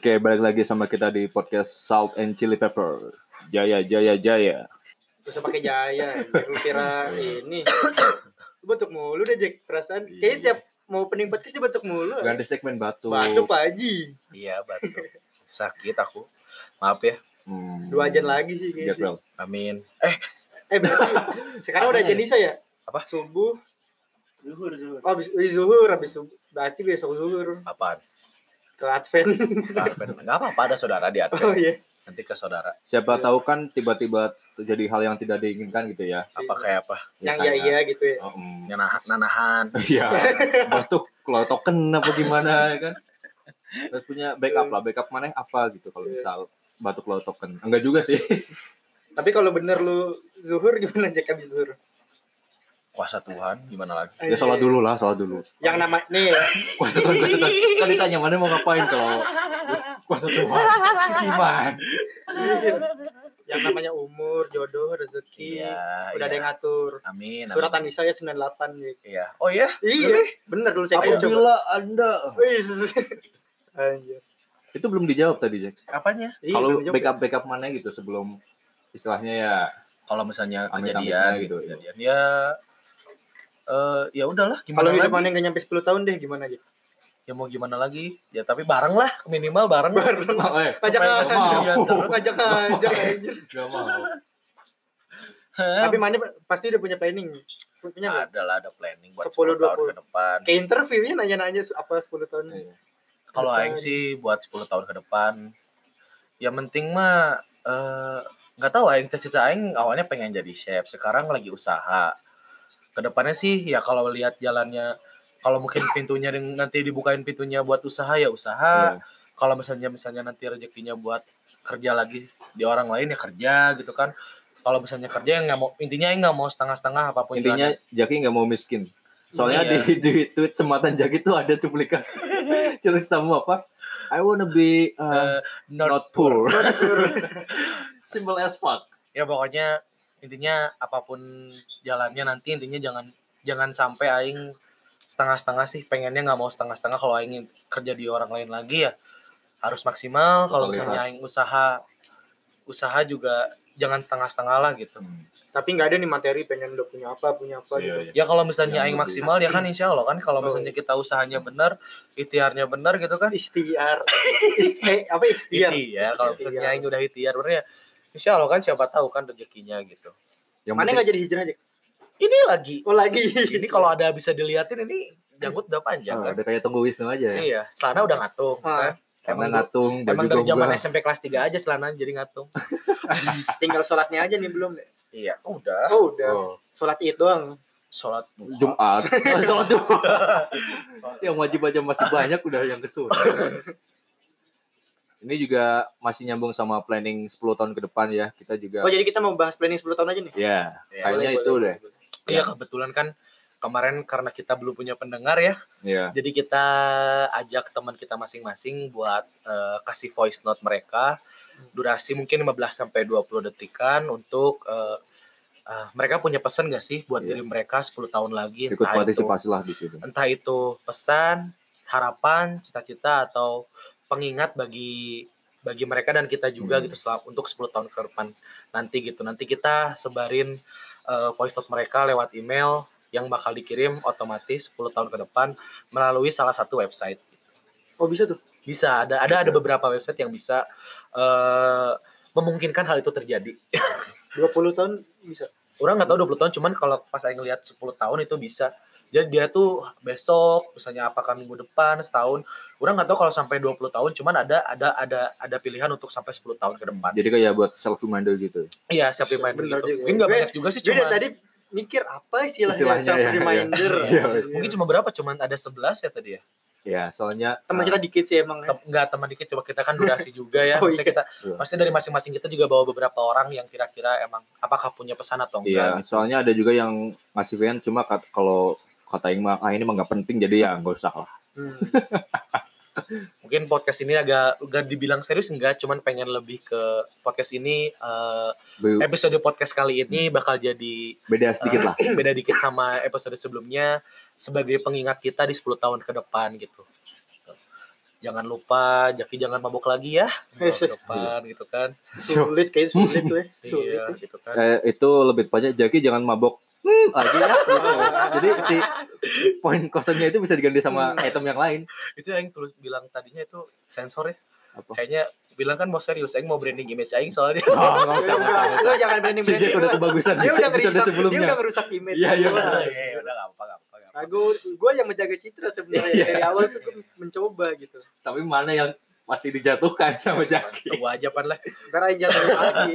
Oke, balik lagi sama kita di podcast Salt and Chili Pepper. Jaya, jaya, jaya. Terus pakai jaya, biar lu kira Iya. ini. Lu batuk mulu deh Jack, perasaan. Iya. Kayaknya tiap mau pening podcast dia batuk mulu. Ganti segmen batu. Batuk Pak Haji. Iya batuk. Sakit aku. Maaf ya. Hmm. Dua jam lagi sih kayaknya. Amin. Eh, Eh berarti sekarang udah Apanya jadi saya. Apa? Subuh. Zuhur, zuhur. Oh, habis wih, zuhur, habis subuh. Berarti besok zuhur apaan? Ke Advent. Karpen. Enggak apa-apa ada saudara di Advent. oh iya. Nanti ke saudara. Siapa Iya. tahu kan tiba-tiba terjadi hal yang tidak diinginkan gitu ya. Apa kayak apa? Yang kayak- iya iya gitu ya. Oh, hmm. Yang nah- nanahan. Iya. Batuk kalau token apa gimana ya kan. Terus punya backup lah, backup mana apa gitu kalau Iya. misal batuk lo token. Enggak juga sih. Tapi kalau bener lu zuhur gimana Jack habis zuhur? Kuasa Tuhan gimana lagi? Ya sholat dulu lah, sholat dulu. Yang nama nih ya. Kuasa Tuhan, kuasa Tuhan. Kan ditanya mana mau ngapain kalau kuasa Tuhan. Gimana? yang namanya umur, jodoh, rezeki. Iya. Udah ada iya. yang ngatur. Amin. Surat amin. An-Nisa ya 98 Jack. Iya. Oh iya. Iya, bener dulu cek. Apabila Anda anjir. itu belum dijawab tadi, Jack. Apanya? Iya, Kalau backup backup mana gitu sebelum istilahnya ya Kalau misalnya kejadian gitu. gitu, kejadian ya eh ya udahlah Kalau gimana hidup lagi? mana nggak nyampe 10 tahun deh gimana aja? Ya mau gimana lagi? Ya tapi bareng lah, minimal bareng. Baru Oh, eh, ngajak ngajak ngajak gak mau. Tapi mana pasti udah punya planning. Punya nggak? ada lah ada planning buat 10, 10, tahun 20. ke depan. Kayak interviewnya nanya-nanya apa 10 tahun. Iya. Kalau aing sih buat 10 tahun ke depan. Yang penting mah eh nggak tahu aing cita-cita aing awalnya pengen jadi chef, sekarang lagi usaha. Ke depannya sih ya kalau lihat jalannya kalau mungkin pintunya nanti dibukain pintunya buat usaha ya usaha. Iya. Kalau misalnya misalnya nanti rezekinya buat kerja lagi di orang lain ya kerja gitu kan. Kalau misalnya kerja yang nggak mau intinya yang nggak mau setengah-setengah apa pun Intinya Jaki nggak mau miskin. Soalnya Iya. di, di tweet sematan Jaki tuh ada cuplikan challenge tamu apa? I wanna be uh. Eh, not, not poor. Simple as fuck. ya pokoknya intinya apa pun jalannya nanti intinya jangan jangan sampai aing setengah-setengah sih. Pengennya nggak mau setengah-setengah. Kalau aing kerja di orang lain lagi ya harus maksimal. Kalau misalnya aing usaha usaha juga jangan setengah-setengah lah gitu. Tapi nggak ada nih materi pengen udah punya apa, punya apa gitu. ya kalau misalnya Yang aing lebih- maksimal ya kan insya Allah kan. Kalau Oh. misalnya kita usahanya benar ikhtiarnya benar gitu kan. Istiar. Isti apa ikhtiar? ya kalau misalnya aing udah ikhtiar bener ya insya Allah kan siapa tahu kan rezekinya gitu Yang Mana nggak jadi hijrah aja? ini lagi Oh lagi. ini kalau ada bisa diliatin ini janggut udah panjang Oh, kan ada kayak tunggu Wisnu aja ya. Iya, celana udah ngatung. Ah. kan? Karena Emang, ngatung baju emang dari zaman. SMP kelas 3 aja celana jadi ngatung. tinggal sholatnya aja nih belum. Iya, udah. Oh udah. Oh, Sholat id doang. Sholat Jumat. Oh, Sholat Jumat. yang wajib aja masih banyak udah yang kesun. Ini juga masih nyambung sama planning 10 tahun ke depan ya. Kita juga Oh jadi kita mau bahas planning 10 tahun aja nih? ya, Ya, kayaknya Boleh, itu boleh, deh. Iya, kebetulan kan kemarin karena kita belum punya pendengar ya. Ya. Jadi kita ajak teman kita masing-masing buat eh, kasih voice note mereka. Durasi mungkin 15 sampai 20 detikan untuk eh, eh, mereka punya pesan gak sih buat Iya. diri mereka 10 tahun lagi Ikut entah itu partisipasi lah di situ. entah itu pesan, harapan, cita-cita atau pengingat bagi bagi mereka dan kita juga Hmm. gitu selama untuk 10 tahun ke depan nanti gitu. Nanti kita sebarin uh, voice note mereka lewat email yang bakal dikirim otomatis 10 tahun ke depan melalui salah satu website. Oh bisa tuh. Bisa ada ada ada Bisa. beberapa website yang bisa uh, memungkinkan hal itu terjadi. 20 tahun bisa. Orang nggak tahu 20 tahun cuman kalau pas saya ngelihat 10 tahun itu bisa. Jadi dia tuh besok misalnya apakah minggu depan setahun. Orang nggak tahu kalau sampai 20 tahun cuman ada ada ada ada pilihan untuk sampai 10 tahun ke depan. Jadi kayak buat self reminder gitu. Iya, siap reminder Bener gitu. juga. Mungkin nggak banyak juga sih Gue dari cuma tadi mikir apa istilahnya, Istilahnya, self ya, reminder. ya. Iya, mungkin cuma berapa? Cuman ada 11 ya tadi ya. Ya, soalnya Teman kita dikit sih emang. ya. Tem- Nggak teman dikit coba kita kan durasi juga ya. Oh, Maksudnya iya. kita Iya. pasti dari masing-masing kita juga bawa beberapa orang yang kira-kira emang apakah punya pesan atau Iya, enggak. soalnya ada juga yang ngasih fan cuma kalau kata Ing mah ah ini mah nggak penting jadi ya nggak usah lah. Hmm. Mungkin podcast ini agak udah dibilang serius enggak, cuman pengen lebih ke podcast ini Be- episode podcast kali ini bakal jadi Beda sedikit eh, lah. beda dikit sama episode sebelumnya sebagai pengingat kita di 10 tahun ke depan gitu. jangan lupa Jaki jangan mabok lagi ya Eh, depan gitu kan Sulit kayak sulit tuh ya. Sulit. iya gitu kan Eh, itu lebih tepatnya Jaki jangan mabok hmm, lagi ya gitu. jadi si poin kosongnya itu bisa diganti sama Hmm. item yang lain itu yang terus bilang tadinya itu sensor ya Apa? kayaknya bilang kan mau serius Aing mau branding image Aing soalnya oh nggak usah nggak usah, nggak jangan berani si Jack udah kebagusan di Dia udah episode ngerusak, dia sebelumnya udah ngerusak image. Iya, iya. Iya, iya, udah gak apa gak apa, gak apa. Nah, gue gue yang menjaga citra sebenarnya Iya. dari awal tuh gue mencoba gitu. tapi mana yang pasti dijatuhkan sama Jaki Tunggu aja pan lah Karena yang jatuh lagi.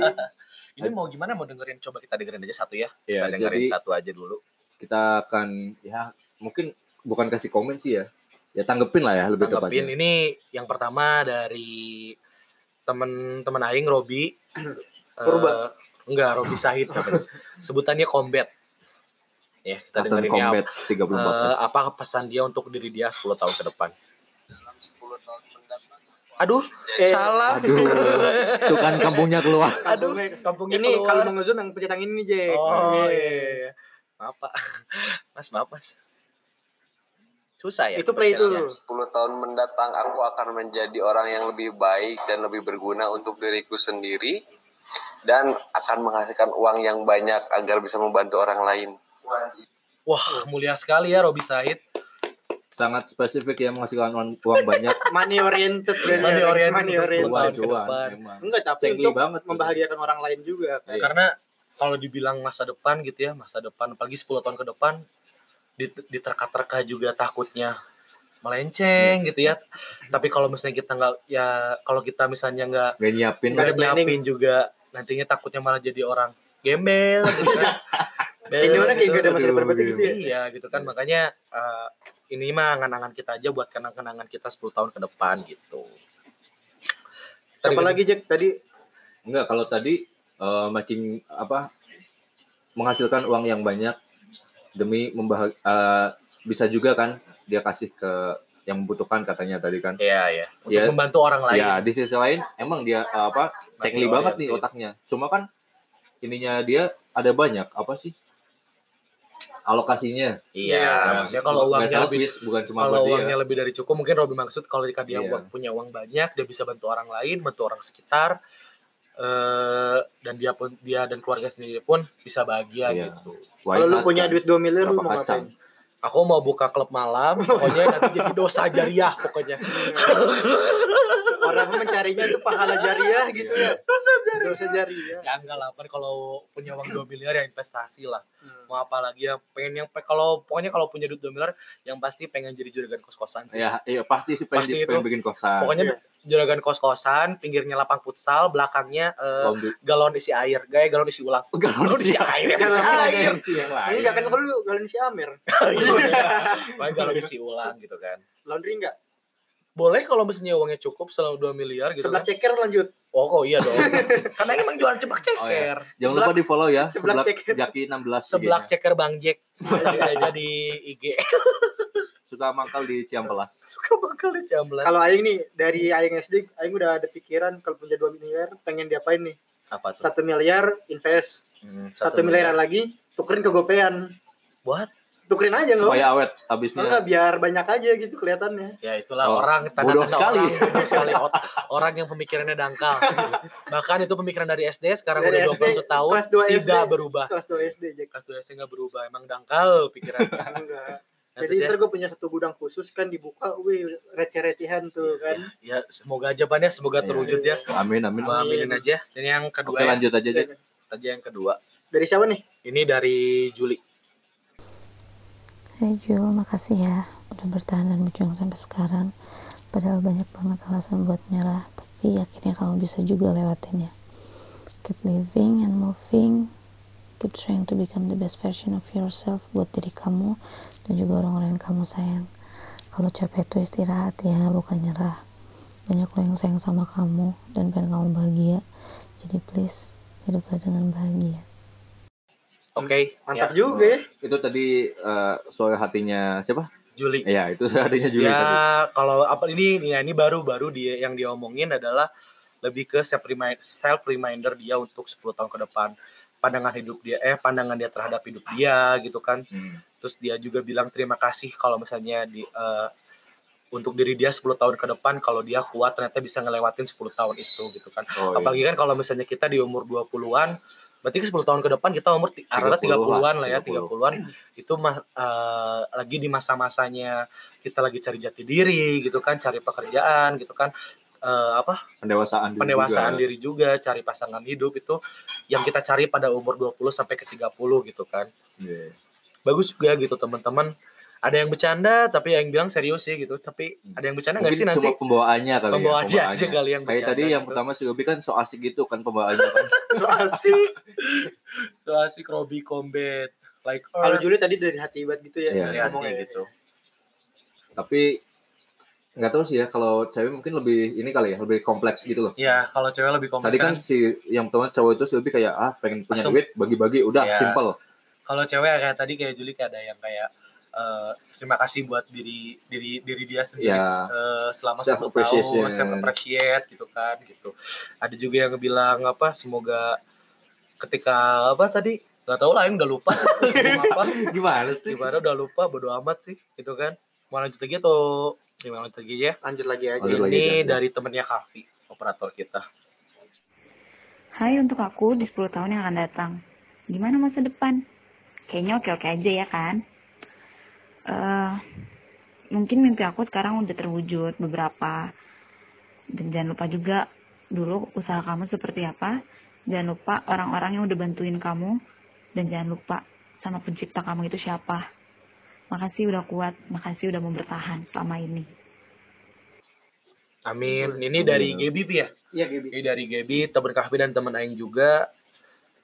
Ini mau gimana mau dengerin? Coba kita dengerin aja satu ya. Iya, kita dengerin jadi- satu aja dulu. kita akan ya mungkin bukan kasih komen sih ya. Ya tanggepin lah ya lebih tanggepin. Tepatnya ini yang pertama dari temen-temen Aing Robi. Purba. Eh, enggak Robi Sahid. Namanya. sebutannya Combat ya kita Captain dengerin ya. Combat 34 eh, plus. apa pesan dia untuk diri dia 10 tahun ke depan aduh Eh, salah aduh tuh kan kampungnya keluar aduh Kampungnya- kampungnya Ini keluar. kalau ngezoom yang pencet tangan ini Jack. Oh Iya. iya, iya. Maaf Pak. Mas maaf Mas. Susah ya. Itu play itu. bacanya. 10 tahun mendatang aku akan menjadi orang yang lebih baik dan lebih berguna untuk diriku sendiri dan akan menghasilkan uang yang banyak agar bisa membantu orang lain. Wah mulia sekali ya Robi Said. Sangat spesifik ya menghasilkan uang, uang banyak Money oriented kan Money oriented Money oriented. depan. memang Enggak, tapi Cengli untuk banget membahagiakan orang lain juga. Iya. Karena kalau dibilang masa depan gitu ya, masa depan apalagi 10 tahun ke depan di- diterka-terka juga takutnya melenceng gitu ya. Tapi kalau misalnya kita nggak ya kalau kita misalnya nggak gak nyiapin Nggak ada nggak nyiapin juga nantinya takutnya malah jadi orang gembel gitu kan. Dan Ini orang kayak gitu. gak ada masa depan Aduh, gitu ya. Iya gitu kan makanya eh, ini mah kenangan kita aja buat kenang-kenangan kita 10 tahun ke depan gitu. Siapa lagi Jack tadi? enggak kalau tadi eh, making apa menghasilkan uang yang banyak demi membahag eh, bisa juga kan dia kasih ke yang membutuhkan katanya tadi kan Iya ya. Untuk Iya. membantu orang lain. ya di sisi lain emang dia eh, apa cengli banget nih otaknya cuma kan ininya dia ada banyak apa sih alokasinya Iya, Iya. maksudnya kalau uangnya lebih bukan cuma kalau buat dia uangnya lebih dari cukup mungkin Robi maksud kalau jika dia Iya. uang, punya uang banyak dia bisa bantu orang lain bantu orang sekitar eh dan dia pun dia dan keluarga sendiri pun bisa bahagia Iya. gitu Kalau lu punya kan? duit 2 miliar lu mau kacang? ngapain? aku mau buka klub malam pokoknya nanti jadi dosa jariah pokoknya Orang mencarinya tuh pahala jariah gitu Iya. ya. Dosa jariah. ya enggak lah kan kalau punya uang 2 miliar ya investasi lah Hmm. mau apa lagi ya pengen yang kalau pokoknya kalau punya duit 2 miliar yang pasti pengen jadi juragan kos-kosan sih ya iya pasti sih pengen, Pasti pengen itu. bikin kosan pokoknya Iya. juragan kos-kosan pinggirnya lapang futsal belakangnya eh, galon isi air gaya galon isi ulang Galon galon isi air ya Galon isi air. air yang lain Enggak kan kalau galon si Amer. Paling galon isi ulang gitu kan Laundry enggak? Boleh kalau misalnya uangnya cukup selalu 2 miliar gitu Sebelah kan? ceker lanjut. oh kok iya dong. Karena emang jualan cepak Oh, iya. ceker. Jangan lupa di follow ya Sebelah. Jaki 16 sebelah ceker bang Jack. Aja di IG suka mangkal di Ciampelas. Suka bakal di jam belas Kalau aing nih dari aing SD, aing udah ada pikiran kalau punya 2 miliar pengen diapain nih? apa tuh? Satu miliar invest, Hmm, satu miliaran lagi tukerin ke gopean. buat Tukerin aja nggak? supaya awet Enggak habisnya biar banyak aja gitu kelihatannya. ya itulah Oh, orang bodoh sekali. orang bodoh sekali orang yang pemikirannya dangkal bahkan itu pemikiran dari SD sekarang Dari udah SD, 21 tahun kelas 2 SD. tidak berubah Kelas 2 SD Jack. kelas 2 SD nggak berubah emang dangkal pikirannya Enggak. Jadi deh. ntar gue punya satu gudang khusus kan dibuka, wih receh-recehan tuh kan. ya semoga aja pan ya semoga Iya, terwujud ya amin amin Gua aminin aja dan yang kedua oke ya, lanjut aja Jack aja yang kedua Dari siapa nih? ini dari Juli Hai Jul, makasih ya udah bertahan dan berjuang sampai sekarang. Padahal banyak banget alasan buat nyerah, tapi akhirnya kamu bisa juga lewatinnya. Keep living and moving. Keep trying to become the best version of yourself buat diri kamu dan juga orang-orang yang kamu sayang. Kalau capek tuh istirahat ya, bukan nyerah. Banyak lo yang sayang sama kamu dan pengen kamu bahagia. Jadi please, hiduplah dengan bahagia. Oke Mantap ya, juga ya. itu tadi eh, soal hatinya siapa Juli ya itu soal hatinya Juli ya tadi kalau apa ini ya ini baru baru dia yang dia omongin adalah lebih ke self reminder, self reminder dia untuk 10 tahun ke depan pandangan hidup dia eh pandangan dia terhadap hidup dia gitu kan Hmm. terus dia juga bilang terima kasih kalau misalnya di eh, untuk diri dia 10 tahun ke depan kalau dia kuat ternyata bisa ngelewatin 10 tahun itu gitu kan. Oh, iya. Apalagi kan kalau misalnya kita di umur 20-an berarti kan 10 tahun ke depan kita umur rata 30-an lah ya, 30. 30-an itu ma- eh, lagi di masa-masanya kita lagi cari jati diri gitu kan, cari pekerjaan gitu kan. Eh, apa pendewasaan diri pendewasaan juga. diri juga, cari pasangan hidup itu yang kita cari pada umur 20 sampai ke 30 gitu kan. Iya. Bagus juga gitu teman-teman. Ada yang bercanda tapi yang bilang serius sih gitu. Tapi ada yang bercanda nggak sih nanti? cuma pembawaannya kali Pembawaannya ya. aja kali yang Kayak tadi yang gitu. pertama si Yobi kan so asik gitu kan pembawaannya kan. So asik. So asik Robby Combat. Like Kalau Juli tadi dari hati banget gitu ya. Iya, dari hati ngomongnya. gitu. Tapi nggak tahu sih ya kalau cewek mungkin lebih ini kali ya, lebih kompleks gitu loh. Ya kalau cewek lebih kompleks Tadi kan si yang pertama cowok itu si Yobi kayak ah pengen punya duit bagi-bagi udah Iya. simple. kalau cewek kayak tadi kayak Juli kayak ada yang kayak eh, terima kasih buat diri diri diri dia sendiri Ya. eh, selama Self satu tahun self appreciate gitu kan gitu ada juga yang bilang apa semoga ketika apa tadi nggak tahu lah yang udah lupa sih apa Gimana sih? gimana udah lupa bodo amat sih gitu kan mau lanjut lagi atau gimana lanjut lagi ya Lanjut lagi aja. Lanjut lagi ini aja. dari temennya Kavi operator kita Hai untuk aku di 10 tahun yang akan datang. Gimana masa depan? Kayaknya oke-oke aja ya kan? Eh mungkin mimpi aku sekarang udah terwujud beberapa. Dan jangan lupa juga dulu usaha kamu seperti apa. Jangan lupa orang-orang yang udah bantuin kamu. Dan jangan lupa sama pencipta kamu itu siapa. Makasih udah kuat, makasih udah mau bertahan selama ini. Amin ini dari Gaby Pi ya Iya, Gaby. Ini dari Gaby, teman Kahfi dan teman Aing juga.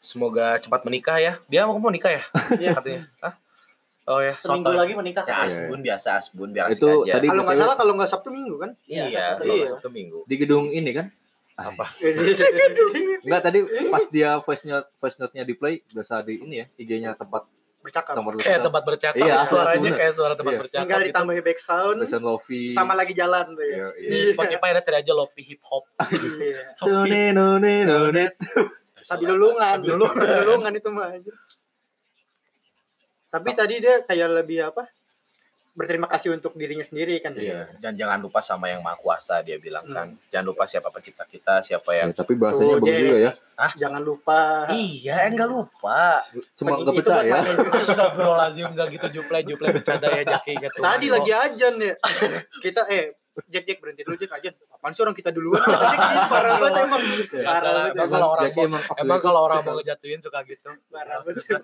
Semoga cepat menikah ya. Dia mau mau nikah ya? Iya. Katanya. Hah? Oh ya, Seminggu soto. lagi menikah Ya kan? asbun biasa asbun biar asik Itu aja. tadi Kalau nggak salah kalau nggak Sabtu Minggu kan? Iya, Iya, kalau iya. Sabtu Minggu. di gedung ini kan? Apa? Enggak tadi pas dia voice note voice note-nya di play biasa di ini ya IG-nya tempat Bercakap. nomor Kayak tempat bercakap, Iya, asli, suaranya bener. kayak suara tempat Iya. bercakap Tinggal gitu. ditambah back sound Backsound Lofi. sama lagi jalan tuh ya. Iya, Di iya. Spotify ada tadi aja Lopi Hip Hop. Iya. None, none, none. Lulungan, Sabi lulungan. Sabi lulungan itu mah. Tapi tadi dia kayak lebih apa? Berterima kasih untuk dirinya sendiri kan. Iya, dan jangan lupa sama yang Maha Kuasa dia bilang Hmm. kan. Jangan lupa siapa pencipta kita, siapa Ya, yang tapi bahasanya Jack. juga ya. Jangan lupa. Iya, enggak lupa. Cuma Itu nggak buat percaya. Astagfirullahaladzim enggak gitu juple juple bercanda ya Jaki gitu. Tadi lagi ajan ya. Kita eh Jack Jack berhenti dulu Jack ajan. Apaan sih orang kita duluan? Parah banget emang. Parah banget. Kalau orang emang Emang kalau orang mau ngejatuhin suka gitu. Parah banget.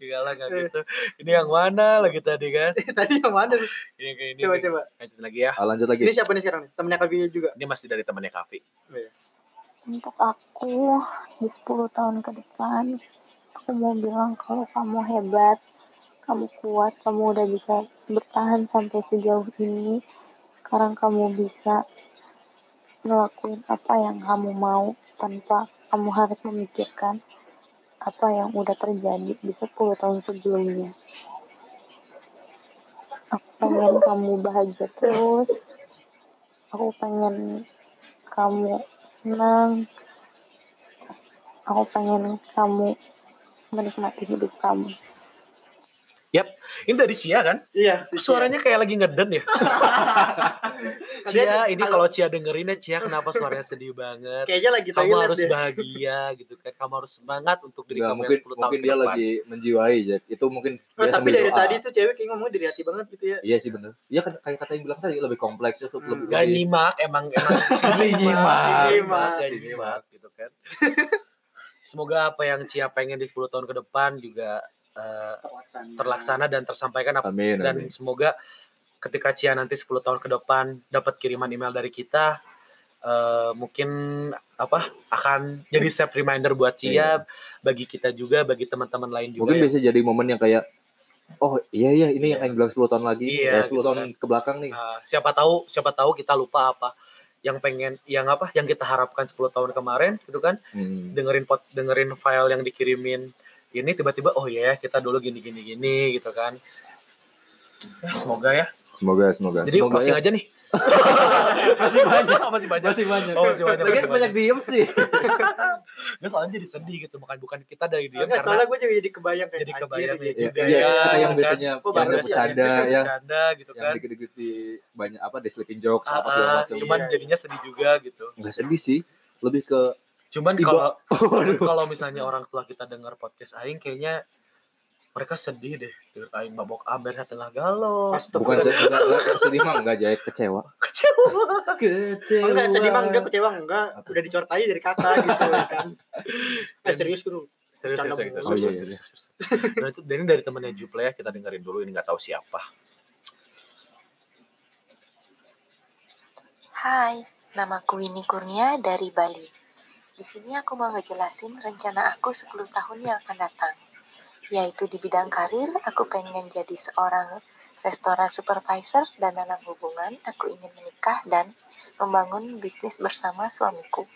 Enggak lah enggak gitu. Ini yang mana lagi tadi kan? Tadi yang mana? tuh? Ini ini. Coba coba. Lanjut lagi ya. Ah, lanjut lagi. Ini siapa nih sekarang nih? Temennya Kavi juga. Ini masih dari temannya Kavi. Untuk aku di 10 tahun ke depan, aku mau bilang kalau kamu hebat, kamu kuat, kamu udah bisa bertahan sampai sejauh ini. Sekarang kamu bisa ngelakuin apa yang kamu mau tanpa kamu harus memikirkan apa yang udah terjadi di 10 tahun sebelumnya. Aku pengen kamu bahagia terus. Aku pengen kamu senang. Aku pengen kamu menikmati hidup kamu. Ini dari Cia kan? Iya. Suaranya kayak lagi ngeden ya. Cia, ini kalau Cia dengerin ya Cia kenapa suaranya sedih banget. kayaknya lagi Kamu toilet harus deh. bahagia gitu kan. Kamu harus semangat untuk diri Nggak, kamu mungkin yang 10 tahun mungkin dia depan. lagi menjiwai Jack. Itu mungkin Oh, dia tapi dari doa. tadi tuh cewek kayak ngomongnya dari hati banget gitu ya. Iya sih bener. Iya kan kayak kata yang bilang tadi lebih kompleks itu Hmm. lebih Gak nyimak emang emang Si nyimak. Nyimak. gak nyimak gitu kan. Semoga apa yang Cia pengen di 10 tahun ke depan juga eh, terlaksana dan tersampaikan apa Amin. dan amin. semoga ketika Cia nanti 10 tahun ke depan dapat kiriman email dari kita eh, mungkin apa akan jadi save reminder buat Cia bagi kita juga bagi teman-teman lain juga Mungkin yang- bisa jadi momen yang kayak oh iya iya ini Iya. yang bilang 10 tahun lagi, Iya, eh, 10 gitu tahun kan. ke belakang nih. Uh, siapa tahu siapa tahu kita lupa apa yang pengen yang apa yang kita harapkan 10 tahun kemarin gitu kan Hmm. dengerin pot dengerin file yang dikirimin ini tiba-tiba oh ya kita dulu gini gini gini gitu kan ya, semoga ya Semoga semoga. Jadi semoga closing ya. aja nih. masih banyak. masih banyak. Masih banyak. Oh, masih banyak, Lagi masih banyak diem sih. Nggak soalnya jadi sedih gitu, bukan bukan kita dari dia karena soalnya gue juga jadi kebayang kayak jadi kebayang gitu. ya Iya, juga iya, ya. kita yang kan? biasanya Oh, yang ya, bercanda ya. bercanda gitu Yang kan. dikit-dikit di banyak apa di sleeping jokes apa Ah, segala ah, macam. cuman Iya. jadinya sedih juga gitu. Enggak sedih sih, lebih ke Cuman kalau kalau misalnya orang tua kita dengar podcast aing kayaknya mereka sedih deh. Dengar aing mabok amber setengah galau. bukan sedih, enggak, enggak sedih mah enggak jahit kecewa. Kecewa. Kecewa. Enggak sedih mah enggak kecewa enggak udah dicortai dari kata gitu kan. Eh serius dulu. Serius, serius, serius. Oh, iya, serius, iya. serius, serius. Dan itu dan ini dari temennya Juple ya, kita dengerin dulu ini nggak tahu siapa. Hai, namaku Winnie Kurnia dari Bali. Di sini aku mau ngejelasin rencana aku 10 tahun yang akan datang. Yaitu di bidang karir, aku pengen jadi seorang restoran supervisor dan dalam hubungan aku ingin menikah dan membangun bisnis bersama suamiku.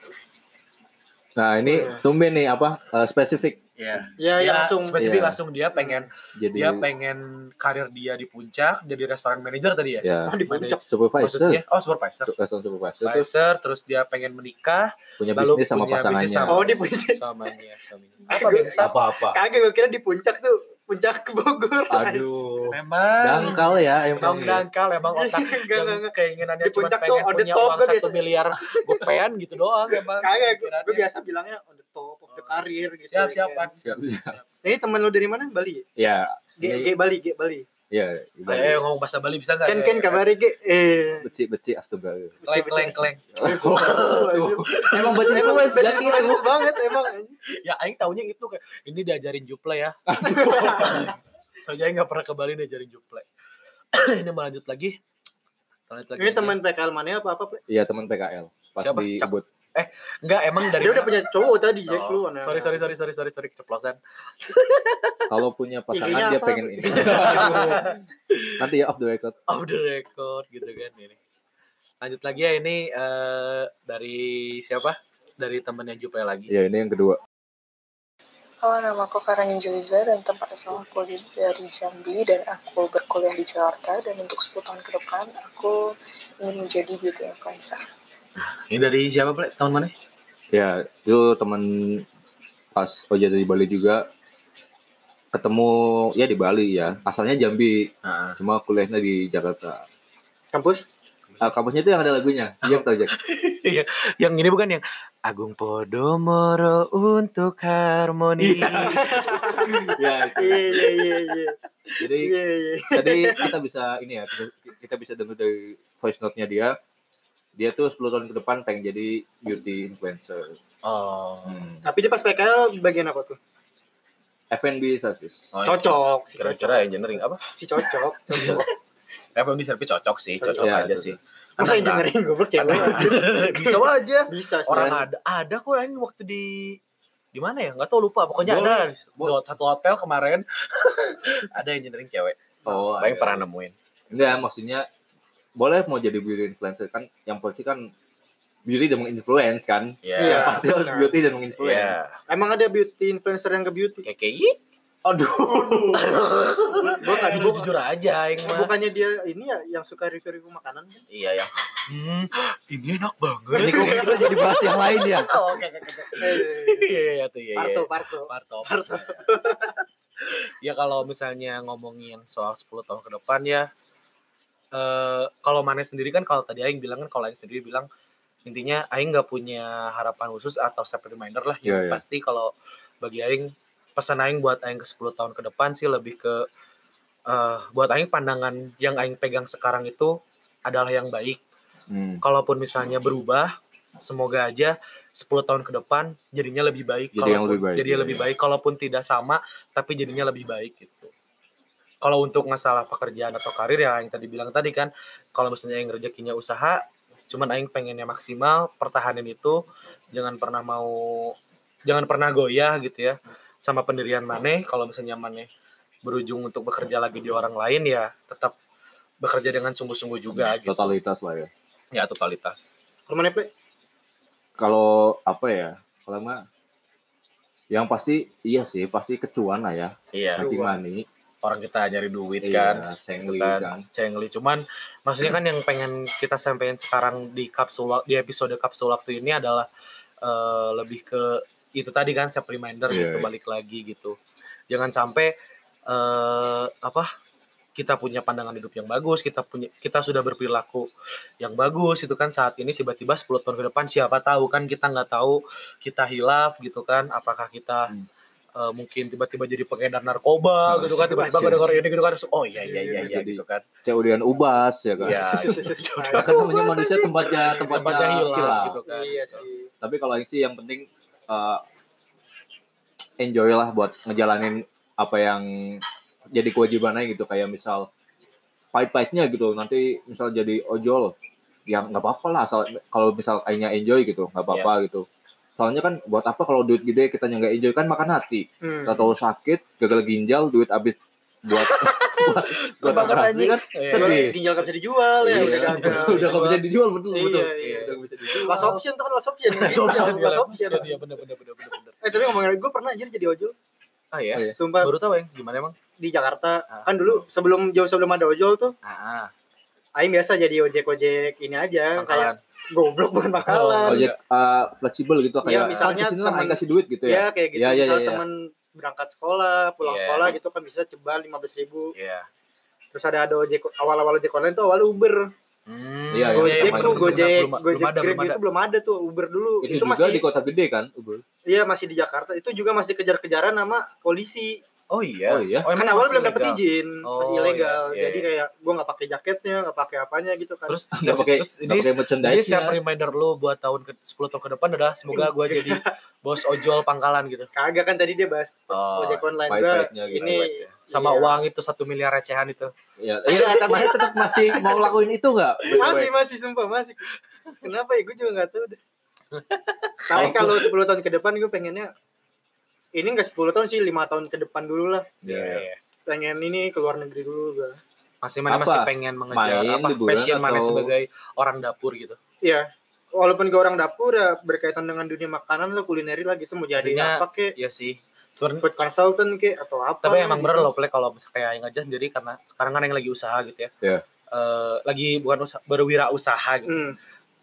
Nah, ini Iya. tumben nih apa eh, spesifik. Iya. Ya, ya langsung spesifik Iya. langsung dia pengen Jadi dia pengen karir dia di puncak jadi restoran manager tadi ya. ya Oh, di puncak. supervisor, Maksudnya oh supervisor. restoran supervisor terus Supervisor terus dia pengen menikah punya lalu bisnis sama punya pasangannya. bisnis sama Oh, di puncak. suaminya, suaminya. Apa bangsa? apa-apa. Kagak gue kira di puncak tuh, puncak Bogor. Aduh. Memang Dangkal ya Emang emang. ya. dangkal, emang otak enggak, yang enggak. keinginannya Di cuma puncak pengen tuh on the punya top, uang gue satu biasa- miliar gopean gitu doang emang. Kagak, gue biasa bilangnya on the top of the career gitu. Siap, siap, Pan. Siap, siap. Ini temen lu dari mana? Bali? Ya, G, ini- G Bali, G Bali. ya. Ayo, ayo ngomong bahasa Bali bisa nggak? Ken Ken kabari G. Eh. Beci-beci astaga. Kleng, kleng, kleng. Emang Bad gak kira influence banget emang. Ya, Aing taunya itu kayak ini diajarin Juple ya. Soalnya Aing nggak pernah ke Bali diajarin Juple. ini mau lanjut lagi. Lanjut lagi. Ini teman PKL mana apa apa? Ple? Iya, teman PKL. Pas Siapa? di Ubud. Enggak, emang dari Dia udah punya cowok tadi, Jack Oh, lu. aneh-aneh. sorry, sorry, sorry, sorry, sorry, sorry, keceplosan. Kalau punya pasangan dia apa? pengen ini. Nanti ya off the record. Off the record gitu kan ini. Lanjut lagi ya ini eh, dari siapa? Dari temennya Juple lagi. Ya, ini yang kedua. Halo, nama aku Farani Joiza dan tempat asal aku dari Jambi dan aku berkuliah di Jakarta dan untuk 10 tahun ke depan aku ingin menjadi beauty influencer. Ini dari siapa, Ple? Tahun mana? Ya, itu teman pas Oja dari Bali juga ketemu ya di Bali ya. Asalnya Jambi, Nah, cuma kuliahnya di Jakarta. Kampus? Ah, kampusnya itu yang ada lagunya. Iya, tahu Jack. yang ini bukan yang Agung Podomoro untuk harmoni. ya, itu. Iya, iya, iya, iya. Jadi Iya, iya. tadi kita bisa ini ya, kita- kita bisa dengar dari voice note-nya dia. Dia tuh 10 tahun ke depan pengen jadi beauty influencer. oh. Hmm. Tapi dia pas PKL bagian apa tuh? F&B service. Oh, Cocok, si Kira-kira engineering apa? Si cocok. cocok. FMD service cocok sih, cocok Cocok. aja Ya, sih. Masa engineering goblok cewek? bisa aja. Bisa sih. Orang ada ada kok ini waktu di di mana ya? Enggak tahu lupa. Pokoknya Boleh. ada di satu hotel kemarin ada engineering cewek. Oh, Paling ada. pernah nemuin. Enggak, maksudnya boleh mau jadi beauty influencer kan yang pasti kan beauty dan menginfluence kan. Iya. Iya. Pasti harus beauty dan Iya. menginfluence. Emang ada beauty influencer yang ke beauty? Kayak kayak Aduh. Gue nggak jujur jujur aja mah. Bukannya dia ini ya yang suka review-review makanan kan? Iya yang hmm, ini enak banget. Ini kok kita jadi bahas yang lain ya? Oh, oke oke oke. Eh, Iya iya tuh iya. Parto, iya. Parto. Parto. Parto. ya kalau misalnya ngomongin soal 10 tahun ke depan ya eh kalau Mane sendiri kan kalau tadi Aing bilang kan kalau Aing sendiri bilang intinya Aing nggak punya harapan khusus atau set reminder lah Iya, yang iya. pasti kalau bagi Aing pesan Aing buat Aing ke 10 tahun ke depan sih lebih ke eh buat Aing pandangan yang Aing pegang sekarang itu adalah yang baik Hmm. kalaupun misalnya berubah semoga aja 10 tahun ke depan jadinya lebih baik Jadi yang Kalaupun- lebih baik, jadinya iya, lebih iya. baik kalaupun tidak sama tapi jadinya lebih baik gitu kalau untuk masalah pekerjaan atau karir ya yang tadi bilang tadi kan kalau misalnya yang rezekinya usaha cuman aing pengennya maksimal pertahanin itu jangan pernah mau jangan pernah goyah gitu ya sama pendirian maneh kalau misalnya maneh berujung untuk bekerja lagi di orang lain ya tetap bekerja dengan sungguh-sungguh juga gitu Totalitas lah ya. ya totalitas Rumahnya Ple? Kalau apa ya? Kalau mah yang pasti iya sih pasti kecuan lah ya. iya Making Kecuan. Orang kita nyari duit Iya, kan cengli kan. kan. cengli cuman maksudnya kan yang pengen kita sampaikan sekarang di kapsul di episode kapsul waktu ini adalah eh, lebih ke itu tadi kan self reminder Iya, gitu iya. balik lagi gitu jangan sampai eh apa kita punya pandangan hidup yang bagus kita punya kita sudah berperilaku yang bagus itu kan saat ini tiba-tiba 10 tahun ke depan siapa tahu kan kita nggak tahu kita hilaf gitu kan apakah kita Hmm. Eh, mungkin tiba-tiba jadi pengedar narkoba Nah, gitu kan tiba-tiba anjir. dengar ini gitu kan oh iya iya iya iya Jadi- gitu kan Ceudian ubas ya kan. Iya, Kan namanya manusia tempatnya tempatnya, tempatnya hilang hilaf. gitu kan Iya sih. Tapi kalau sih yang penting eh, enjoy lah buat ngejalanin apa yang jadi kewajibannya gitu kayak misal pahit-pahitnya gitu nanti misal jadi ojol yang nggak apa-apa lah asal kalau misal kayaknya enjoy gitu nggak apa-apa gitu soalnya kan buat apa kalau duit gede kita nggak enjoy kan makan hati Hmm. kita tahu sakit gagal ginjal duit habis buat buat buat operasi kan Iya. sedih Ginjal gak bisa dijual ya. Iya, udah gagal. udah nggak bisa dijual betul Iya, betul iya. udah nggak bisa dijual Last option tuh kan last option. Last option, Last option. option, iya bener bener bener bener bener. Eh tapi ngomongin gue pernah anjir jadi ojol. Ah ya, Oh, iya. Sumpah baru tahu yang gimana emang? di Jakarta. Ah. Kan dulu sebelum jauh sebelum ada ojol tuh Ah, Aing biasa jadi ojek-ojek ini aja kayak. Goblok bukan bakalan. ojek eh, fleksibel gitu Iya, kayak misalnya ke sini lah teman- kasih duit gitu Ya ya kayak gitu. Iya, iya, Misal iya, iya. teman berangkat sekolah, pulang Iya. sekolah gitu kan bisa cebal 15 ribu. Iya. Terus ada ada ojek awal-awal ojek online tuh awal Uber. Hmm, Iya, iya, Gojek iya, tuh iya, Gojek, belum, Gojek belum ada, Grab belum ada. itu belum ada tuh Uber dulu. itu, Itu, juga masih di kota gede kan Uber iya masih di Jakarta. Itu juga masih kejar-kejaran sama polisi. Oh iya. Oh iya? kan emang awal belum dapat izin, Oh, masih ilegal. iya, iya, Jadi iya. kayak gua nggak pakai jaketnya, nggak pakai apanya gitu kan. Terus nggak pakai terus ini pakai jadi siapa reminder lu buat tahun ke 10 tahun ke depan adalah semoga gue jadi bos ojol pangkalan gitu. kagak kan tadi dia bahas Oh, ojek online gua. gitu, Ini sama iya. uang itu satu miliar recehan itu. ya iya tapi Mana tetap masih mau lakuin itu nggak masih masih sumpah masih. Kenapa ya? Gue juga nggak tahu deh. Tapi kalau 10 tahun ke depan gue pengennya ini enggak 10 tahun sih, 5 tahun ke depan dulu lah. Iya. Pengen ini ke luar negeri dulu gue. Masih mana masih pengen mengejar Main, apa passion mana atau- sebagai orang dapur gitu. Iya. Walaupun gue orang dapur ya berkaitan dengan dunia makanan lo kulineri lah gitu mau jadi Artinya- apa kek Iya sih. Sebenarnya food consultant kek atau apa tapi emang gitu. bener loh Plek, kalau misalnya kayak yang aja sendiri karena sekarang kan yang lagi usaha gitu ya. Iya. Eh, lagi bukan usaha, berwirausaha gitu. Hmm.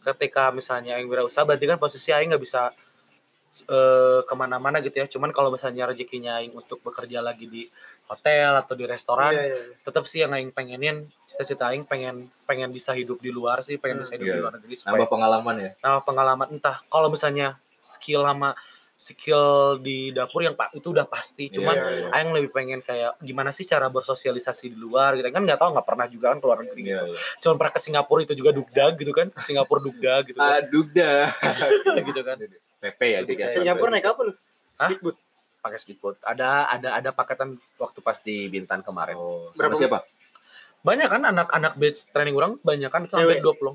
Ketika misalnya yang wirausaha berarti kan posisi aing nggak bisa eh, ke mana-mana gitu ya. Cuman kalau misalnya rezekinya aing untuk bekerja lagi di hotel atau di restoran, Iya, iya. tetap sih yang aing pengenin cita-cita aing pengen pengen bisa hidup di luar sih, pengen Hmm. bisa hidup Iya. di luar negeri supaya nambah pengalaman ya nambah pengalaman entah kalau misalnya skill sama skill di dapur yang pak itu udah pasti cuman Iya, iya. Aing lebih pengen kayak gimana sih cara bersosialisasi di luar gitu kan nggak tahu nggak pernah juga kan keluar negeri Iya, gitu. iya. Cuman pernah ke Singapura itu juga dugdag gitu kan. Ke Singapura dugdag gitu kan. aduh dah gitu kan. PP ya Cik ya Ke Singapura naik apa lu? Speedboat. Pakai speedboat. Ada ada ada paketan waktu pas di Bintan kemarin. oh, sama Berapa- siapa Banyak kan anak-anak base training orang banyak kan itu Cewek? hampir 20.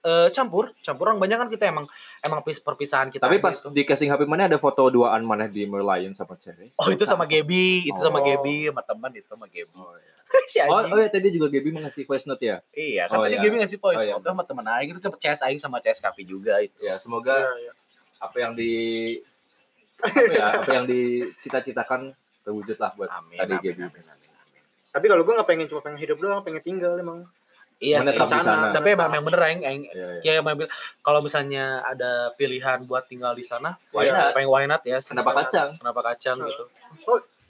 Eh campur, campur orang banyak kan kita emang emang pis- perpisahan kita tapi pas itu. di casing HP mana ada foto duaan mana di Merlion sama cewek Oh itu sama Gaby, itu Oh. sama Gaby, sama teman itu sama Gaby. oh, iya. si oh, oh ya tadi juga Gaby mengasih voice note ya Iya, kan Oh, tadi iya. Gaby ngasih voice Oh, iya. note sama teman aing itu cepet CS aing sama CS Kavi juga itu. ya semoga Iya, iya. Apa yang di apa ya apa yang dicita-citakan terwujud lah buat Amin. tadi amin, amin, amin, amin. Tapi kalau gue nggak pengen cuma pengen hidup doang, pengen tinggal emang. Iya sih. Menetap di sana. Tapi emang yang bener aing aing ya, ya. ya emang bilang, kalau misalnya ada pilihan buat tinggal di sana, why Iya. not? Pengen why not ya? Kenapa kacang? Kenapa kacang gitu?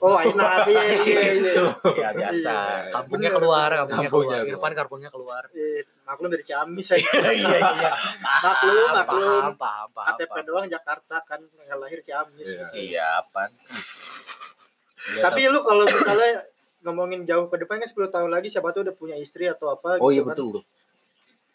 Oh, enak iya iya iya. Ya biasa. Iya. Kampungnya keluar, kampungnya Kampungnya keluar. Irfan kampungnya keluar. Eh, Maklum dari Ciamis saya. Iya iya. Maklum, Paham, maklum. Paham, paham, paham. KTP doang Jakarta kan yang lahir Ciamis. Iya. Siapan. Tapi lu kalau misalnya ngomongin jauh ke depan kan 10 tahun lagi siapa tuh udah punya istri atau apa oh gitu iya kan. betul tuh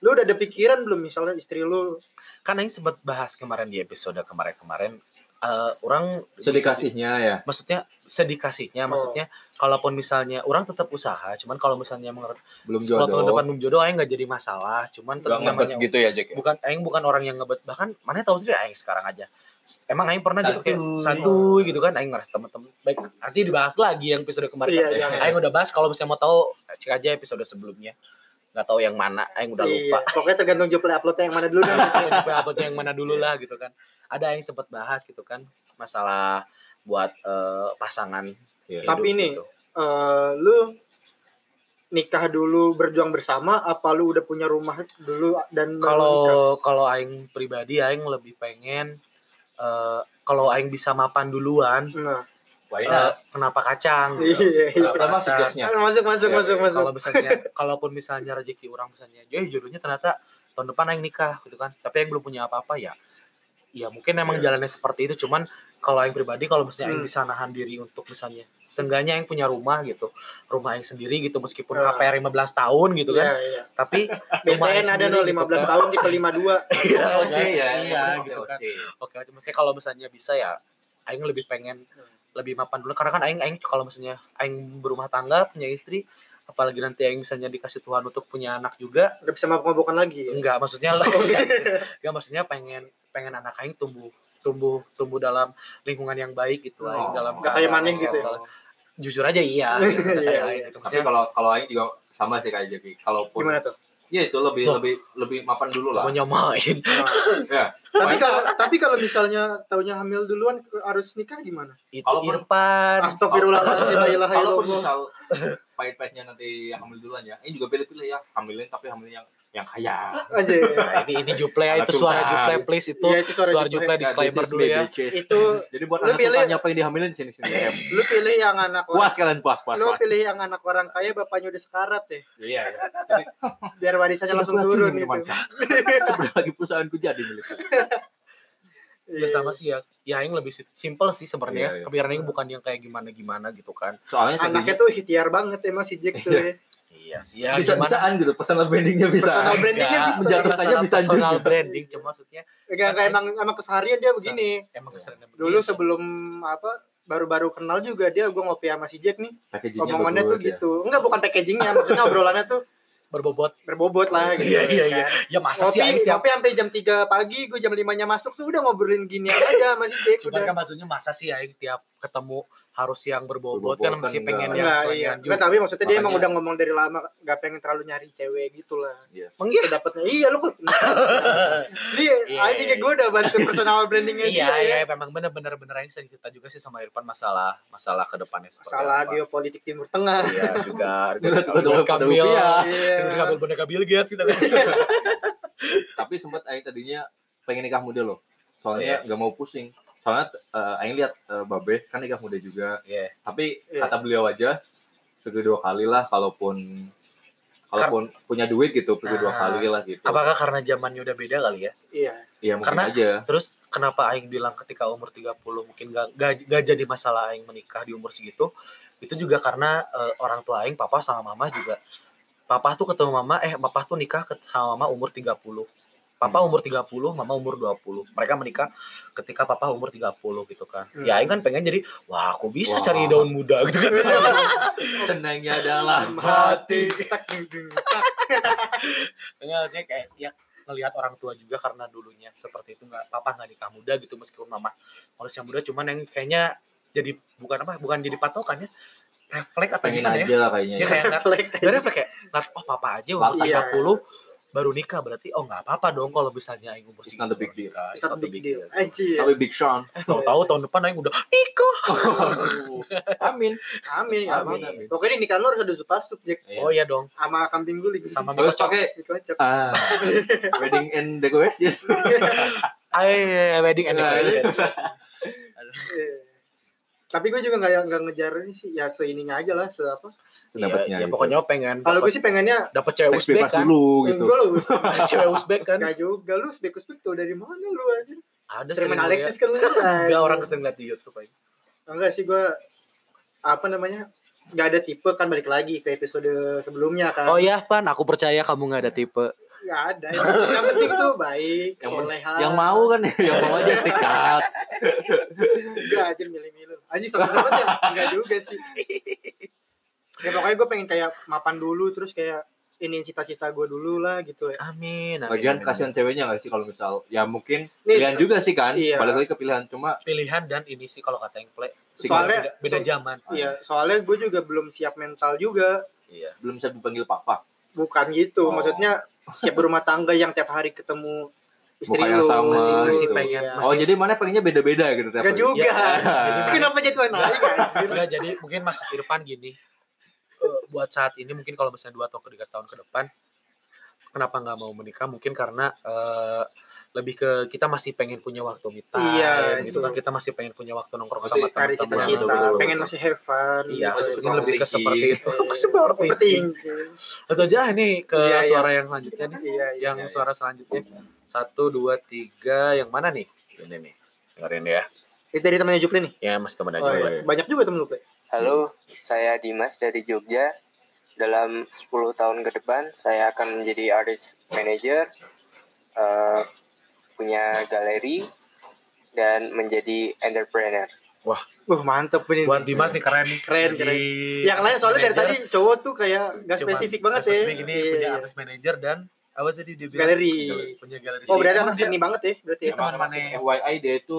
Lu udah ada pikiran belum misalnya istri lu kan aing sempat bahas kemarin di episode kemarin-kemarin eh, orang sedih kasihnya ya maksudnya sedih kasihnya Oh. maksudnya kalaupun misalnya orang tetap usaha cuman kalau misalnya menurut belum 10 tahun jodoh depan belum jodoh aing nggak jadi masalah cuman tetap namanya gitu ya Jack ya? bukan aing bukan orang yang ngebet bahkan mana tahu sendiri aing sekarang aja emang aing pernah gitu kayak Santuy. santuy gitu kan aing ngerasa temen-temen baik nanti dibahas lagi yang episode kemarin Iya, kan. iya. aing udah bahas kalau misalnya mau tahu cek aja episode sebelumnya nggak tahu yang mana aing udah lupa Iya, pokoknya tergantung joplay uploadnya yang mana dulu dah. Gitu, uploadnya yang mana dulu lah gitu kan ada yang sempat bahas gitu kan masalah buat eh, pasangan Iya. hidup Tapi ini, gitu. eh, lu nikah dulu berjuang bersama apa lu udah punya rumah dulu dan kalau kalau aing pribadi aing lebih pengen eh, kalau aing bisa mapan duluan nah Why eh, not? kenapa kacang iya iya masuk Kacang. jokesnya. masuk masuk Iya, masuk iya. masuk kalau misalnya kalaupun misalnya rezeki orang misalnya eh jodohnya ternyata tahun depan aing nikah gitu kan tapi aing belum punya apa-apa ya ya mungkin emang jalannya seperti itu cuman kalau aing pribadi kalau misalnya aing Hmm. bisa nahan diri untuk misalnya seenggaknya aing punya rumah gitu rumah aing sendiri gitu meskipun Ah. KPR 15 tahun gitu Iya, kan iya. tapi rumah BTN ada sendiri no gitu 15 kan. tahun tipe 52 Iya, OC ya. iya Oke, gitu kan oke maksudnya kalau misalnya bisa ya aing lebih pengen lebih mapan dulu karena kan aing aing kalau misalnya aing berumah tangga punya istri apalagi nanti aing misalnya dikasih Tuhan untuk punya anak juga udah bisa mabok-mabokan lagi ya? enggak maksudnya lah enggak maksudnya pengen pengen anak aing tumbuh tumbuh tumbuh dalam lingkungan yang baik gitu aing Oh, dalam nggak kayak maning yang gitu ya? jujur aja iya Iya, iya. aing gitu. Tapi Maksudnya, kalau kalau Aing juga sama sih kayak Jeki. Kalaupun gimana tuh ya itu lebih Loh. lebih lebih mapan dulu lah. mau nyomain Nah, Ya. tapi kalau tapi kalau misalnya taunya hamil duluan harus nikah gimana itu Kalaupun- Irfan Astagfirullahaladzim Kalaupun illallah. misal pahit-pahitnya nanti hamil duluan ya, ini juga pilih-pilih ya, hamilin tapi hamil yang yang kaya. aja Nah, ini ini juple itu suara juple please itu Iya, itu suara suara juple. juple disclaimer dulu ya itu Jadi buat Lu anak pilih- sultan apa yang dihamilin sini sini lu pilih yang anak Puas kalian puas puas lu puas. pilih yang anak orang kaya bapaknya udah sekarat ya Iya. iya. Jadi biar warisannya langsung turun gitu. Sebentar lagi perusahaanku jadi milik. ya sama sih ya ya yang lebih sim- simple sih sebenarnya Iya, iya. kepikiran Aing bukan yang kayak gimana gimana gitu kan Soalnya anaknya tuh ikhtiar banget emang si Jack tuh ya. Iya sih ya bisa gimana bisaan gitu, personal brandingnya bisa. Personal brandingnya bisa. menjatuhkannya bisa personal juga. branding cuma maksudnya Enggak enggak emang emang keseharian dia begini emang keserennya dulu begitu. sebelum apa baru-baru kenal juga dia gua ngopi sama si Jack nih Packagingnya omongannya tuh ya. gitu enggak bukan packagingnya maksudnya obrolannya tuh berbobot berbobot lah gitu iya iya kan. iya ya masa sih ngopi Aing tiap sampai jam 3 pagi gue jam 5 nya masuk tuh udah ngobrolin gini aja sama si Jack cuman udah kan maksudnya masa sih Aing tiap ketemu harus yang berbobot, Berbobot kan kan masih enggak. pengen yang Enggak, iya. Enggak, tapi maksudnya dia emang Makanya- udah ngomong dari lama gak pengen terlalu nyari cewek gitu lah. Emang iya? Sedapatnya iya lu kok. Dia Iya, aja kayak gue udah bantu personal brandingnya iya dia iya ya. memang bener-bener bener Aing sering cerita juga sih sama Irfan masalah masalah ke depannya seperti Masalah apa. geopolitik Timur Tengah. iya juga Kamil rupiah. Iya. Ridwan Kamil boneka Bill Gates gitu kan Tapi sempat Aing tadinya pengen nikah muda loh. Iya. Soalnya nggak mau pusing. Soalnya eh, Aing lihat eh, Babe kan nikah muda juga. Iya. Tapi Iya. kata beliau aja pergi dua kali lah kalaupun kalaupun punya duit gitu pergi dua Ah. kali lah gitu. apakah karena zamannya udah beda kali ya Iya. Iya mungkin karena- aja. Terus kenapa Aing bilang ketika umur 30 mungkin gak, gak, gak jadi masalah Aing menikah di umur segitu itu juga karena eh, orang tua Aing papa sama mama juga papa tuh ketemu mama eh papa tuh nikah sama mama umur 30 papa umur 30 mama umur 20 mereka menikah ketika papa umur 30 gitu kan Hmm. ya Aing kan pengen jadi wah aku bisa Wah. cari daun muda gitu kan Senangnya dalam Hati. Enggak sih kayak ya ngelihat orang tua juga karena dulunya seperti itu nggak papa nggak nikah muda gitu meskipun mama manusia muda cuman yang kayaknya jadi bukan apa bukan jadi patokan ya refleks atau Pengen gimana ya aja lah kayaknya. dia kayak ngeliat Refleks. dia refleks kayak oh papa aja umur Iya. 30 baru nikah berarti oh nggak apa-apa dong kalau misalnya aing umur It's not a big segitu deal. nikah. It's not a big deal. Anjir. Tapi Big Sean. eh tahu-tahu tahun depan aing udah nikah Amin. Amin, Amin, amin. amin. Pokoknya nikahan lu harus ada super sub Jack oh iya dong sama kambing guling. sama Terus Miko pakai ah, wedding and decoration. eh wedding anniversary Iya. Tapi gue juga nggak nggak ngejar ini sih, ya seininya aja lah, se apa. Sedapatnya. ya, ya gitu. pokoknya pengen Kalau gue sih pengennya dapet cewek Uzbek bebas kan dulu gitu. gue lu cewek Uzbek kan Gak juga lu Uzbek Uzbek tuh dari mana lu aja? ada liat. Alexis kan lu. Enggak orang keseng liat di YouTube aja. Enggak sih gue apa namanya? Gak ada tipe kan balik lagi ke episode sebelumnya kan. Oh iya, Pan, aku percaya kamu nggak ada tipe. Gak ada. Yang penting tuh baik, Yang, soleha. yang mau kan yang mau aja sikat. Enggak aja milih-milih. Anjing sama sama ya? Enggak juga sih. Ya pokoknya gue pengen kayak mapan dulu terus kayak ini cita-cita gue dulu lah gitu ya. Amin. amin, Bagian kasihan ceweknya nggak sih kalau misal ya mungkin Nih, pilihan juga sih kan. Iya. Balik lagi ke pilihan cuma. Pilihan dan ini sih kalau kata yang play. Soalnya- beda, beda so- zaman. Iya, soalnya gue juga belum siap mental juga. Iya. belum bisa dipanggil papa. Bukan gitu, Oh. maksudnya siap berumah tangga yang tiap hari ketemu istri Muka yang lu. sama Masih- masih gitu. pengen, Iya. Oh jadi mana pengennya beda-beda gitu tiap Enggak hari? juga. Ya, jadi Kenapa jadi lain lagi kan? Enggak, jadi mungkin Mas Irfan gini. Buat saat ini mungkin kalau misalnya dua atau tiga tahun ke depan, kenapa nggak mau menikah? Mungkin karena eh, lebih ke kita masih pengen punya waktu me time, Iya, gitu itu. kan kita masih pengen punya waktu nongkrong Masih sama teman-teman. cita-cita, betul, pengen betul. masih have fun. Iya, Masih mungkin lebih ke seperti itu. seperti itu. Atau aja nih ke Iya, iya. suara yang selanjutnya nih. Iya, iya. Yang iya. suara selanjutnya. Satu, dua, tiga. Yang mana nih? Ini nih. Dengerin ya. Itu dari temannya Jupri nih. Ya, mas teman Oh, aja. iya. Banyak juga temen lu, Pe. Halo, saya Dimas dari Jogja. Dalam 10 tahun ke depan, saya akan menjadi artist manager, eh, punya galeri, dan menjadi entrepreneur. Wah, mantep ini. Buat Dimas nih keren nih. Keren, keren. Yang lain soalnya dari manager. tadi cowok tuh kayak gak spesifik banget nggak ya. spesifik ini Iya, punya iya. artis manajer dan apa tadi dia bilang? Galeri. Punya galeri. Oh, berarti anak dia- seni banget ya, berarti ya. Iya, teman-temannya FYI dia itu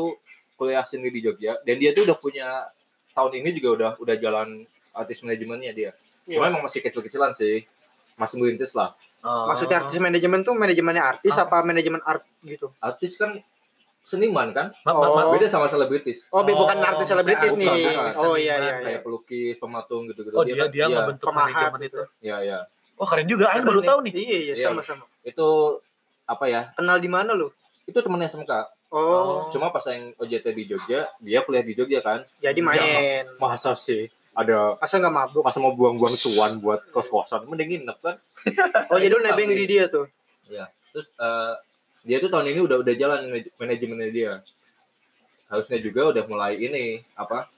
kuliah seni di Jogja dan dia tuh udah punya tahun ini juga udah udah jalan artis manajemennya dia. Cuma emang masih kecil-kecilan sih. Masih merintis lah. Oh. Maksudnya artis manajemen tuh manajemennya artis Ah. apa manajemen art gitu? Artis kan seniman kan? Oh. Beda sama selebritis. Oh, be- bukan Oh, artis selebritis misalnya nih. Oh iya iya. Kayak iya. pelukis, pematung gitu-gitu. Oh, dia kan- dia iya, Pemahat manajemen gitu. itu. Iya, iya. Oh, keren juga. Aing baru tahu nih. Iya iya Iya. sama-sama. Itu apa ya? Kenal di mana lu? Itu temennya SMK. Oh, Cuma pas yang OJT di Jogja, dia kuliah di Jogja kan. jadi main. Masa sih ada Masa nggak mabuk? masa mau buang-buang cuan buat kos-kosan mending nginep kan Oh, jadi lu nebeng di dia tuh. terus eh, dia tuh tahun ini udah udah jalan manaj- manajemennya dia harusnya juga udah mulai ini apa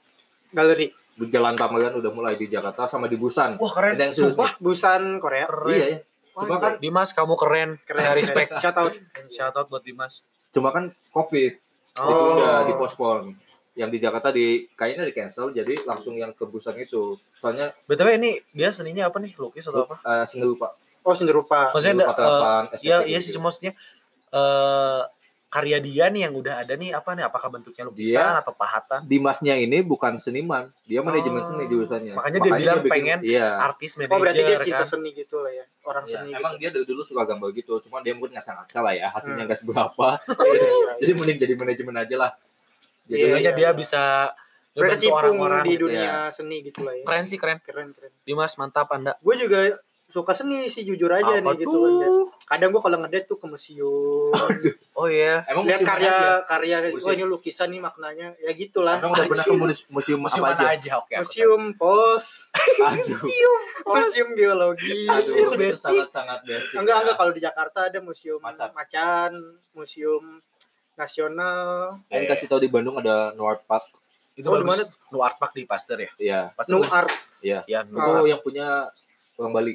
Galeri. jalan pameran udah mulai di Jakarta sama di Busan Wah, keren. Dan yang Sumpah. Busan Korea. Keren. iya ya cuma kan Dimas kamu keren. Keren. Keren. Respect. Shout out. Shout out buat Dimas. Cuma kan covid Oh. itu udah dipospon yang di Jakarta di kayaknya di cancel jadi langsung yang ke Busan itu soalnya BTW ini dia seninya apa nih? Lukis atau apa? eh seni lupa Oh, seni rupa. Maksudnya Seni rupa ada, eh, terapan, Iya, iya gitu. sih maksudnya eh karya dia nih yang udah ada nih apa nih? Apakah bentuknya lukisan atau pahatan? Dimasnya ini bukan seniman dia manajemen seni jurusannya Makanya dia bilang pengen iya Artis manajer Oh, berarti dia cinta kan. seni gitu lah ya. Orang Ya, seni. emang dia dari dulu suka gambar gitu, cuma dia mungkin ngaca-ngaca lah ya, hasilnya Hmm. nggak seberapa. gitu. Jadi mending jadi manajemen aja lah. Iya, Sehingga iya. dia bisa cipung orang-orang di gitu. dunia seni gitu lah ya. Keren sih keren. Keren keren. Dimas mantap Anda. Gue juga suka seni sih jujur aja Apa nih gitu kan. Dan tuh? Kadang gue kalau ngedate tuh ke museum, Oh iya. Emang lihat museum karya aja? karya Museum. oh ini lukisan nih maknanya ya gitulah. Emang udah pernah ke museum, museum Museum apa aja? aja? Oke. aku Museum pos, Aduh, museum geologi. aduh, itu basic. sangat-sangat basic. Enggak ya. enggak kalau di Jakarta ada museum Macan. macan, museum nasional, Yang kasih tahu di Bandung ada North Park. Itu Oh, di bagus. Nu Art Park di Pasteur ya? Iya. Art. iya. Ya, Itu yang punya orang Bali.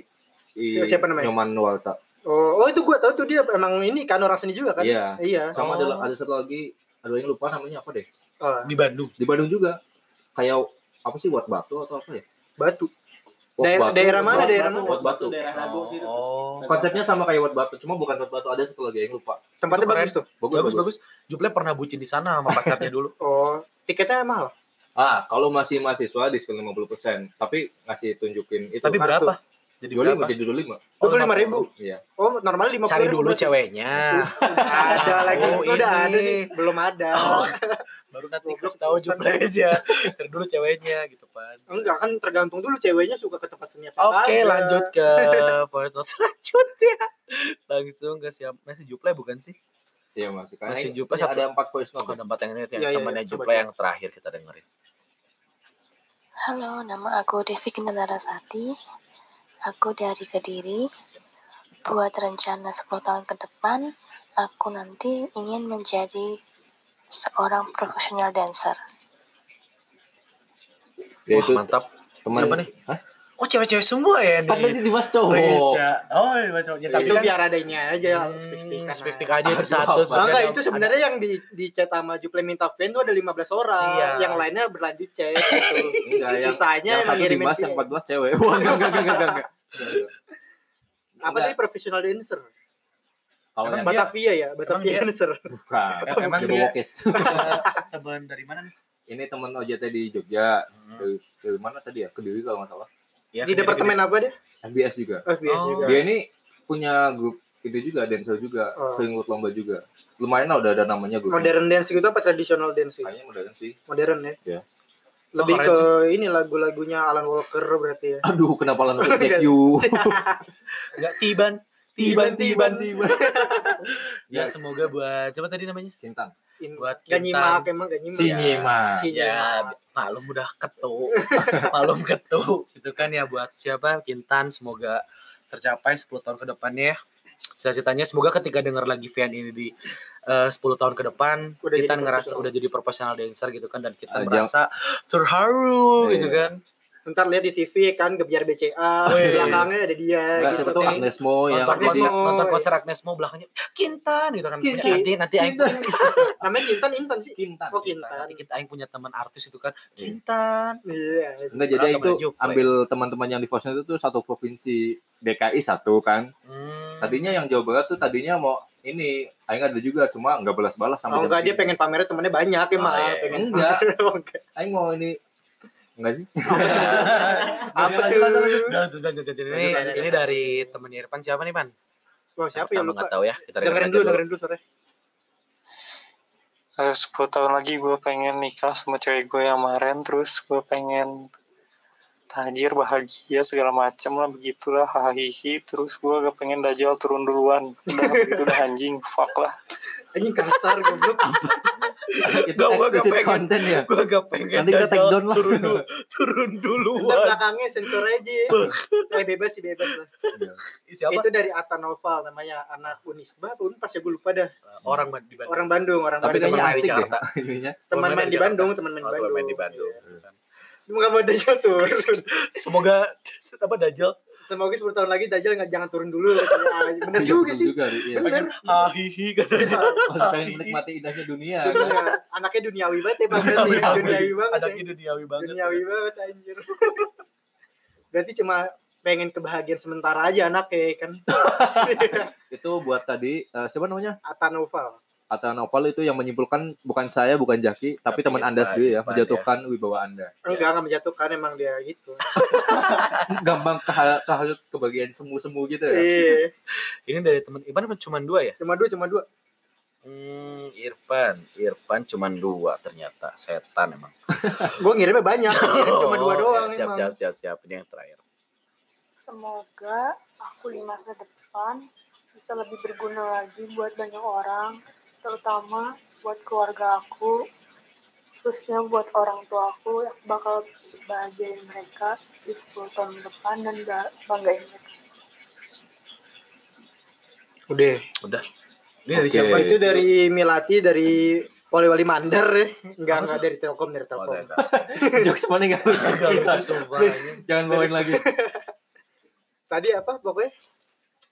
I, Siapa namanya? Nyoman Nuwarta. Oh, oh itu gue tahu tuh dia emang ini kan orang seni juga kan? Iya. Iya. Sama Oh. ada ada satu lagi, aduh yang lupa namanya apa deh. Oh, Di Bandung. Di Bandung juga. Kayak apa sih buat batu atau apa ya? batu. Wat Daer- Batu. daerah mana, Wat daerah Batu, mana? Wat Batu. daerah itu. Oh. Konsepnya sama kayak Wat Batu, cuma bukan Wat Batu, ada satu lagi yang lupa. Tempatnya bagus tuh. Bagus, Bagus bagus. Juple pernah bucin di sana sama pacarnya dulu. Oh, tiketnya mahal. Ah, kalau masih mahasiswa diskon 50%, tapi ngasih tunjukin itu. Tapi kartu. Jadi 25 berapa? jadi 25. Dua puluh lima ribu. Iya. Oh, normal lima Cari dulu ceweknya. Ada lagi. Oh, Udah ini. ada sih. Belum ada. Baru nanti kasih tahu. Juple aja. Cari dulu ceweknya gitu kan. Enggak kan tergantung dulu ceweknya suka ke tempat seni apa Oke, kagak. lanjut ke voice note selanjutnya. Langsung ke siapa? Masih Juple bukan sih? Iya, masih. Karena Masih Juple satu. ada empat voice note. Ada tempat yang ini yang Iya, iya, temannya. Juple yang terakhir kita dengerin. Halo, nama aku Devi Kendarasati. Aku dari Kediri. Buat rencana 10 tahun ke depan, aku nanti ingin menjadi seorang profesional dancer. Ya, Wah, itu mantap. teman. Siapa nih? Hah? Oh, cewek-cewek semua ya Kan tadi nih. Dimas Oh, cowok. iya. Oh, iya, cowoknya. Tapi itu kan biar adanya aja Hmm, spesifik spesifik aja itu satu. Enggak, itu sebenarnya yang di di chat sama Juple minta fan tuh ada 15 orang. Iya. Yang lainnya berlanjut chat gitu. Enggak, yang, Sisanya yang emang satu via. yang 14 cewek. Wah, enggak, enggak, enggak, enggak, enggak. Apa Enggak. tadi profesional dancer? Kalau Emang yang dia- Batavia ya, Batavia dancer. bukan. Em- emang dia- teman dari mana nih? Ini teman OJT di Jogja. Hmm. Dari, dari mana tadi ya? Kediri kalau nggak salah. Ya, Di departemen apa dia? FBS juga. FBS Oh. juga. Dia ini punya grup itu juga dancer juga, Oh. sering ikut lomba juga. Lumayan lah udah ada namanya gue. Modern dance gitu apa tradisional dance? Kayaknya modern sih. Modern ya. Iya. Lebih Oh, ke sih. ini lagu-lagunya Alan Walker berarti ya. Aduh, kenapa lan Jack you? Enggak tiban, tiban, tiban, tiban. Ya. Ya semoga buat coba tadi namanya? Kintan. In- Buat Gak nyimak emang gak nyimak. Si nyimak. Si Ya, nyimak. maklum udah ketu. maklum ketu. Itu kan ya buat siapa? Kintan semoga tercapai 10 tahun ke depannya. Cita-citanya semoga ketika dengar lagi Vian ini di eh, 10 tahun ke depan Udah kita ngerasa udah jadi profesional dancer gitu kan dan kita Ah, merasa terharu Iya. gitu kan. Ntar lihat di TV kan gebiar BCA, belakangnya ada dia. Enggak gitu siapa tuh kan. Agnes Mo yang nonton konser, Mo, nonton konser Agnes Mo belakangnya Kintan gitu kan. Kintan. Nanti nanti aing. Namanya Kintan Intan sih. Kintan. Oh Kintan. nanti kita aing punya teman artis itu kan Iya. Kintan. Iya. Enggak jadi itu ambil teman-teman yang di Fosnya itu tuh satu provinsi DKI satu kan. Hmm. Tadinya yang Jawa Barat tuh tadinya mau ini Aing ada juga cuma nggak balas-balas Oh sama jam enggak dia pengen pamernya temennya banyak ya Oh, mah. iya. Pengen Enggak. Oh. Aing mau ini enggak sih? Apa tuh? ini, ini dari temennya Irfan siapa nih, Pan? Wah, siapa ya lupa. nggak tahu ya. Kita Dengerin dulu, dengerin dulu sore. Eh, 10 tahun lagi gue pengen nikah sama cewek gue yang kemarin terus gue pengen tajir bahagia segala macem lah begitulah hahihi terus gue gak pengen dajal turun duluan udah begitu udah anjing fuck lah Anjing kasar goblok. itu gua gak pengen. content ya. Gue gak pengen Nanti kita take down lah. turun dulu, turun Ntar duluan. belakangnya sensor aja. Eh bebas sih bebas lah. Siapa? Itu dari Atta Noval namanya anak Unisba, apa Unpas ya gue lupa dah. Orang di Bandung. Orang Bandung, orang Tapi Bandung. kayaknya main di asik deh Jakarta. ininya. Teman main di. Bandung, teman main di Oh, Bandung. Gak mau Dajjal turun. Semoga apa Dajjal Semoga 10 tahun lagi Dajjal nggak jangan turun dulu. Bener Iya, juga sih. juga, iya. Bener. hahihi katanya. Masih pengen menikmati indahnya dunia kan. Dunia. Anaknya duniawi banget ya Bang. Berarti ya. Duniawi banget. ya. Anaknya duniawi banget. Duniawi banget anjir. Berarti cuma pengen kebahagiaan sementara aja anaknya kan. Itu buat tadi eh, siapa namanya? Atta Atta Novel itu yang menyimpulkan bukan saya, bukan Jaki, tapi, Tapi teman Anda sendiri ya, Irfan, menjatuhkan wibawa Anda. Enggak, enggak menjatuhkan emang dia gitu. Gampang ke ke kebagian semu-semu gitu ya. Iya. Ini dari teman Irfan apa cuma dua ya? Cuma dua, cuma dua. Hmm, Irfan, Irfan cuma dua ternyata setan emang. Gue ngirimnya banyak. Ngirim cuma dua Oh, doang ya, siap, emang. siap, siap, siap. Ini yang terakhir. Semoga aku di masa depan bisa lebih berguna lagi buat banyak orang, terutama buat keluarga aku, khususnya buat orang tua aku yang bakal bahagiain mereka di 10 tahun depan dan ba- banggain mereka. Udah. Udah. Ini dari Oke. siapa? Itu dari Milati dari Wali-wali Mandar ya. Enggak, enggak dari Telkom, dari Oh, Telkom. ada. Jokes mana enggak lucu? Jangan bawain lagi. Tadi apa pokoknya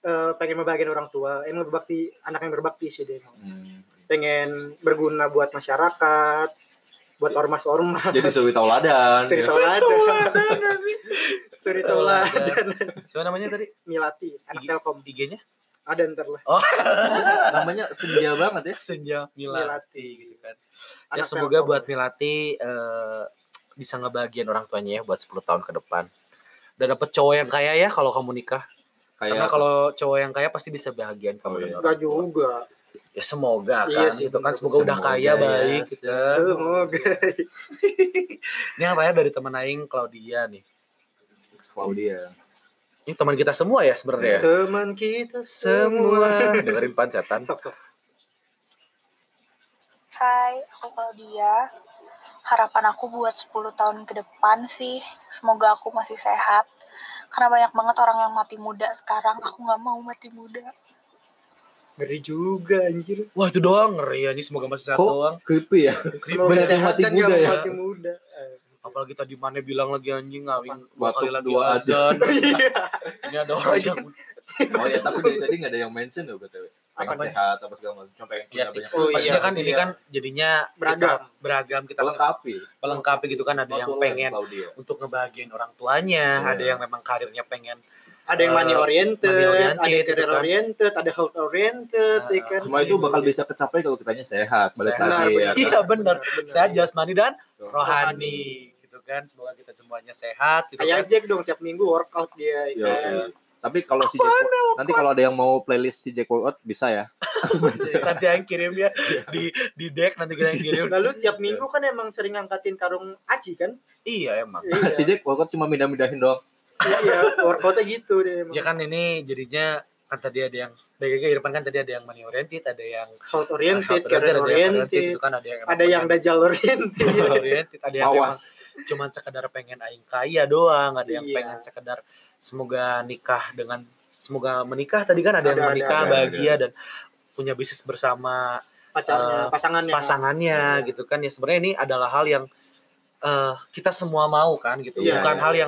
eh, pengen membahagiakan orang tua, emang berbakti anak yang berbakti sih dia. Hmm. Pengen berguna buat masyarakat, buat ormas-ormas. Jadi suri tauladan. Suri ya. tauladan. Suri tauladan. Siapa namanya tadi? Milati, anak Telkom. IG-nya? Ada ntar lah. Oh, Namanya senja banget ya. Senja Milati, Milati. gitu kan. Ya Anak semoga Telkom. buat Milati eh, bisa ngebahagiain orang tuanya ya buat 10 tahun ke depan. Dan dapet cowok yang kaya ya kalau kamu nikah. Karena Kayak kalau cowok yang kaya pasti bisa bahagiain kamu Oh, iya. tua. juga. Ya semoga Iya kan sih, gitu kan bener. semoga, udah Semoga kaya ya. baik gitu. Semoga. Ini yang terakhir dari teman aing Claudia nih. Claudia. Ini teman kita semua ya sebenarnya. ya? Teman kita semua. Semua dengerin pancetan. Sok sok. Hai, aku Claudia. Harapan aku buat 10 tahun ke depan sih, semoga aku masih sehat. Karena banyak banget orang yang mati muda sekarang, aku nggak mau mati muda. Ngeri juga anjir. Wah itu doang ngeri ya ini semoga masih sehat Kok doang. creepy ya? Semoga Banyak yang sehat mati muda ya. Mati muda. Eh, Apalagi tadi mana bilang lagi anjing ngawin dua kali lagi dua azan. Iya. Ini ada orang yang Oh ya, tapi dari tadi nggak ada yang mention loh BTW. Pengen Apa? sehat apa segala macam. Cuma pengen Iya punya sih. banyak Oh, iya. kan ini kan jadinya Beragam. kita beragam kita pelengkapi. pelengkapi gitu kan ada yang pengen untuk ngebahagiain orang tuanya, Iya. ada yang memang karirnya pengen ada yang money Eh, oriented, money oriented ada yang gitu career kan. oriented, ada health oriented, Ah, ya kan. Semua itu bakal bisa kecapai kalau kitanya sehat. Balik Sehat. lagi ya. Iya kan? benar. Benar. Sehat jasmani dan Tuh. rohani gitu kan. Semoga kita semuanya sehat gitu Kayak kan. Jack dong tiap minggu workout dia. ya kan. iya. Tapi kalau si Jack nanti kalau ada yang mau playlist si Jack Workout bisa ya. nanti yang kirim ya di di deck nanti kita yang kirim. Lalu tiap minggu kan emang sering ngangkatin karung aci kan? Iya emang. Iya. si Jack Workout cuma mindah-mindahin doang. Iya, workoutnya gitu deh emang. Ya kan ini jadinya kan tadi ada yang BGG Irfan kan tadi ada yang money oriented, ada yang Health oriented, career ada yang oriented, itu kan ada yang ada yang dajal oriented. oriented, ada yang Awas. cuman sekedar pengen aing kaya doang, ada yang Iya. pengen sekedar semoga nikah dengan semoga menikah tadi kan ada, yang Ada, ada, menikah ada, bahagia dan punya bisnis bersama Pacarnya, eh, pasangannya. pasangannya Iya. gitu kan ya sebenarnya ini adalah hal yang eh, kita semua mau kan gitu Iya, bukan iya, hal iya.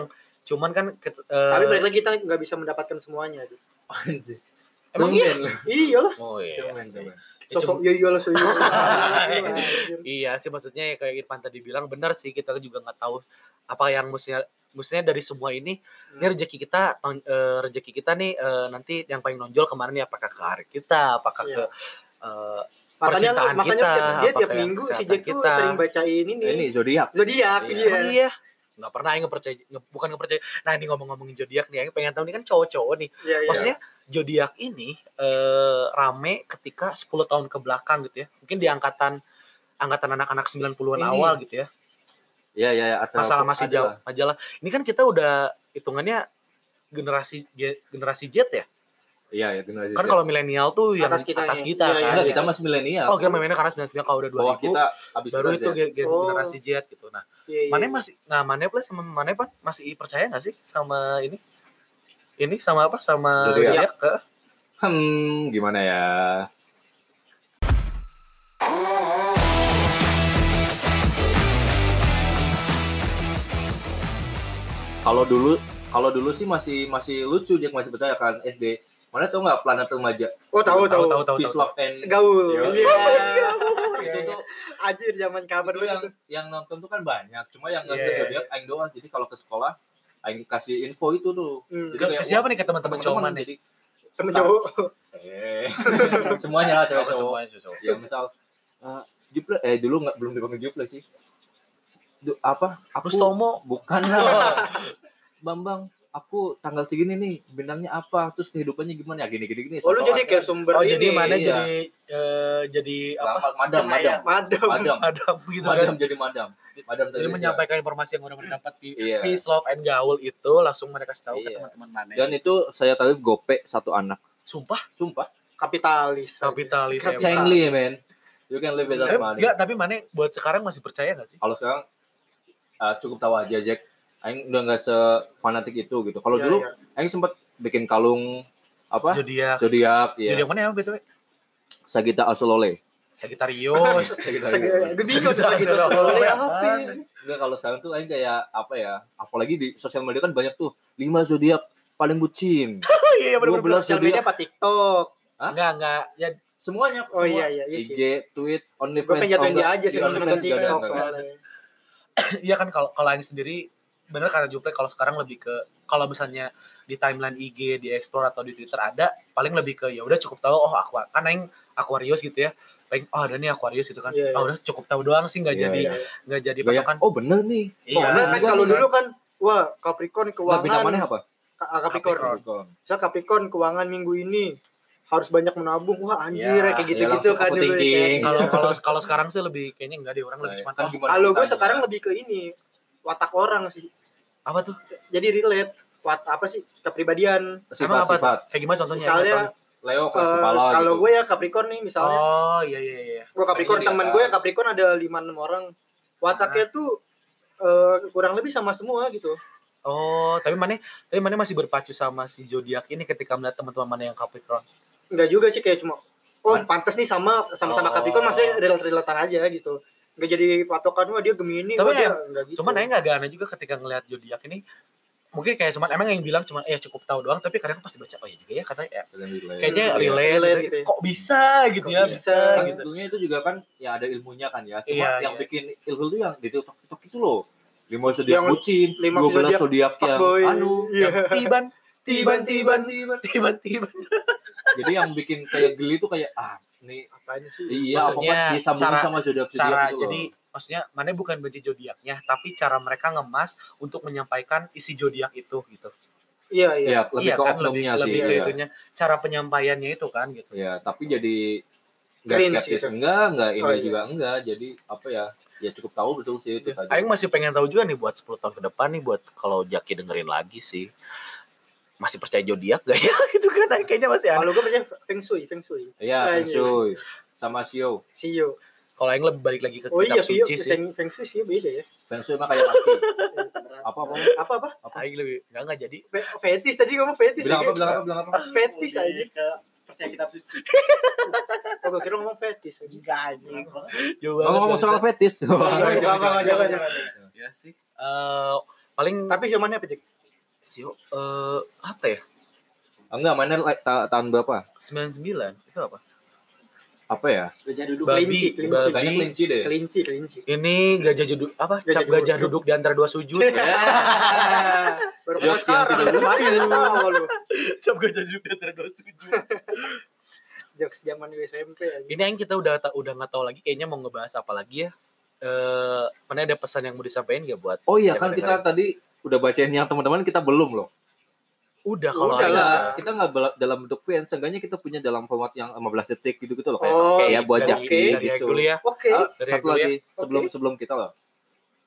Cuman kan eh, Tapi balik lagi kita nggak bisa mendapatkan semuanya. gitu. Anjir. emang iya. Iya lah. oh iya. Sosok iya iya lah so iya. iya sih maksudnya ya kayak Irfan tadi bilang benar sih kita juga nggak tahu apa yang mestinya mestinya dari semua ini ini rezeki kita eh, rezeki kita nih eh, nanti yang paling nonjol ke mana nih apakah ke karir kita apakah Iya. ke eh, Makanya percintaan makanya kita, tiap, dia apa tiap minggu si Jack tuh kita. sering bacain ini. Ini zodiak. Zodiak Iya. iya. Nggak pernah yang percaya nge- bukan nggak percaya nah ini ngomong-ngomongin zodiak nih yang pengen tahu nih kan cowok-cowok nih Iya, iya. maksudnya zodiak ini eh, rame ketika 10 tahun ke belakang gitu ya mungkin di angkatan angkatan anak-anak 90-an Ini. awal gitu ya Iya, iya, iya, acara masalah masih jauh lah. majalah ini kan kita udah hitungannya generasi G- generasi Z ya Iya, ya generasi kan Z. kalau milenial tuh yang Atas kita atas kita Iya, kan iya, Enggak, ya. kita masih milenial. oh kita mainnya karena 99 kalau udah 2000 Bawah kita habis baru itu Z. Oh. generasi Z gitu nah Iya, iya. Mana masih nah Mana plus sama Mana pan masih percaya nggak sih sama ini? Ini sama apa? Sama Zodiak. zodiak? Heeh. Hmm, gimana ya? Kalau dulu, kalau dulu sih masih masih lucu dia masih percaya kan SD. Mana tau nggak planet remaja? Oh tahu tahu. tahu tahu Peace, tahu. love and Gaul. Iya. itu tuh Anjir zaman kapan itu yang yang nonton tuh kan banyak. Cuma yang ngerti Iya. zodiak aing doang. Jadi kalau ke sekolah aing kasih info itu tuh. Hmm. Jadi Ke, kayak, ke siapa nih ke teman-teman cowok mana? jadi temen cowok. eh semuanya lah cowok. semuanya cowok. ya misal uh, Juple eh dulu nggak belum dipanggil Juple sih Du- apa aku Rustomo. bukan lah Bambang aku tanggal segini nih bintangnya apa terus kehidupannya gimana ya gini gini gini Oh lu jadi kayak sumber Oh ini. jadi mana iya. jadi eh, jadi apa? Lama- madam madam Madam. madam Madam gitu madam kan. jadi madam madam Jadi menyampaikan informasi yang udah mendapat di Iya. Peace, Love, and Gaul itu langsung mereka kasih tahu ke Iya. teman-teman mana. dan itu saya tahu gope satu anak Sumpah sumpah Kapitalis. kapitalis. Cengli man you can live without money Enggak, tapi mana buat sekarang masih percaya nggak sih? kalau sekarang uh, cukup tahu aja Jack Aing udah nggak sefanatik itu gitu kalau Iya, dulu iya. Aing sempat bikin kalung apa Zodiak. zodiak ya Zodiak mana ya btw? Sagita Asolole Sagitarius. Gue Sagitarius. terus Sagitarius. apa? Enggak kalau sekarang tuh Aing kayak apa ya apalagi di sosial media kan banyak tuh lima zodiak paling bucin iya dua benar-benar. belas Sosial media zodiak apa TikTok? Enggak, enggak. Ya semuanya Oh semua. iya iya iya. IG tweet Gue OnlyFans pengen jatuhin oh, dia aja sih nonton TikTok soalnya. Iya kan kalau kalau yang sendiri bener karena Juple kalau sekarang lebih ke kalau misalnya di timeline IG, di explore atau di Twitter ada paling lebih ke ya udah cukup tahu oh aku kan yang Aquarius gitu ya. Paling oh ada nih Aquarius itu kan. Iya, iya. Oh udah cukup tahu doang sih nggak Iya, jadi iya. nggak jadi Kayak, patokan. oh bener nih Iya. Oh, nah, kan kalau dulu kan wah Capricorn keuangan mana apa ah, Capricorn. Capricorn. Misal Capricorn keuangan minggu ini harus banyak menabung. Wah anjir Ya, kayak ya gitu-gitu kan dulu. overthinking. kayak- Kalau kalau kalau sekarang sih lebih kayaknya enggak deh orang lebih cuma Kan oh, gimana Kalau gue sekarang lebih ke ini watak orang sih. apa tuh? Jadi relate wat apa sih kepribadian. Emang apa sifat-sifat Kayak gimana contohnya? Misalnya Leo eh, keras kepala kalau gitu gue ya Capricorn nih misalnya. Oh iya iya iya. gue Capricorn temen gue ya. Capricorn ada lima enam orang. Wataknya tuh eh, kurang lebih sama semua gitu. Oh, tapi mana tapi mana masih berpacu sama si zodiak ini ketika melihat teman-teman mana yang Capricorn. Enggak juga sih kayak cuma oh pantas nih sama sama-sama Oh. Capricorn masih relate-relatean aja gitu. Enggak jadi patokan wah dia Gemini, Tapi wah dia ya, enggak gitu. Cuman Aing agak aneh juga ketika ngelihat zodiak ini mungkin kayak cuman emang yang bilang cuman eh cukup tahu doang tapi kadang pasti baca oh iya juga ya karena ya, kayaknya Hmm, relate, relate gitu. gitu ya. kok bisa gitu Kok ya bisa, bisa kan gitu. sebetulnya itu juga kan ya ada ilmunya kan ya cuma Iya, yang iya. bikin ilmu itu yang di TikTok TikTok itu loh lima zodiak bucin lima dua belas zodiak yang anu Iya. yang Tiban Tiban, tiban, tiban tiban tiban. jadi yang bikin kayak geli tuh kayak ah nih Apaan sih? iya Maksudnya cara- sama zodiak zodiak Cara itu jadi maksudnya mana bukan benci zodiaknya tapi cara mereka ngemas untuk menyampaikan isi zodiak itu gitu. Iya iya. ya lebih iya ke kan lebih, sih lebih ke iya. itunya cara penyampaiannya itu kan gitu ya tapi jadi Cringe skeptis gitu. enggak enggak ini Oh, iya. juga enggak jadi apa ya ya cukup tahu betul sih itu tadi Aing masih pengen tahu juga nih buat 10 tahun ke depan nih buat kalau Jaki dengerin lagi sih masih percaya zodiak gak ya gitu kan Aing kayaknya masih Kalau aneh gue percaya Feng Shui, Feng Shui. Iya, Ah, Feng iya, Shui. sama Sio Sio. kalau Aing lebih balik lagi ke Oh iya, kitab Sio, suci sih Feng, Feng Shui sih beda ya. Feng Shui mah kayak mati apa apa Apa apa? Aing lebih enggak enggak jadi Fe- Fetis tadi ngomong fetis. bilang ya, apa bilang apa bilang apa Fetis aja. percaya kitab suci. Oh, gue kira ngomong fetis aja. Enggak anjing. ngomong ngomong soal fetis Jangan, jangan, jangan, jangan, jangan. ya sih Eh, paling Tapi cuman apa, Dik? Sio eh apa ya? Enggak mana like, ta- tahun berapa? 99 itu apa? Apa ya? Gajah duduk. babi Kelinci, kelinci. babi. kayaknya kelinci deh. Kelinci, kelinci. ini gajah duduk apa? Gajah cap gajah duduk. duduk di antara dua sujud. Ya Baru Jokes yang tidak cap gajah duduk di antara dua sujud. Jokes zaman SMP aja. ini yang kita udah udah nggak tahu lagi kayaknya mau ngebahas apa lagi ya. Eh mana ada pesan yang mau disampaikan nggak buat oh iya kan kita tadi udah bacain yang teman-teman kita belum loh udah kalau Udah ada lah. kita nggak dalam bentuk fans seenggaknya kita punya dalam format yang 15 detik gitu gitu loh kayak Oh, kayak buat dari, Jaki dari gitu ya Oke. Ah, Dari satu ya. lagi sebelum Oke. sebelum kita loh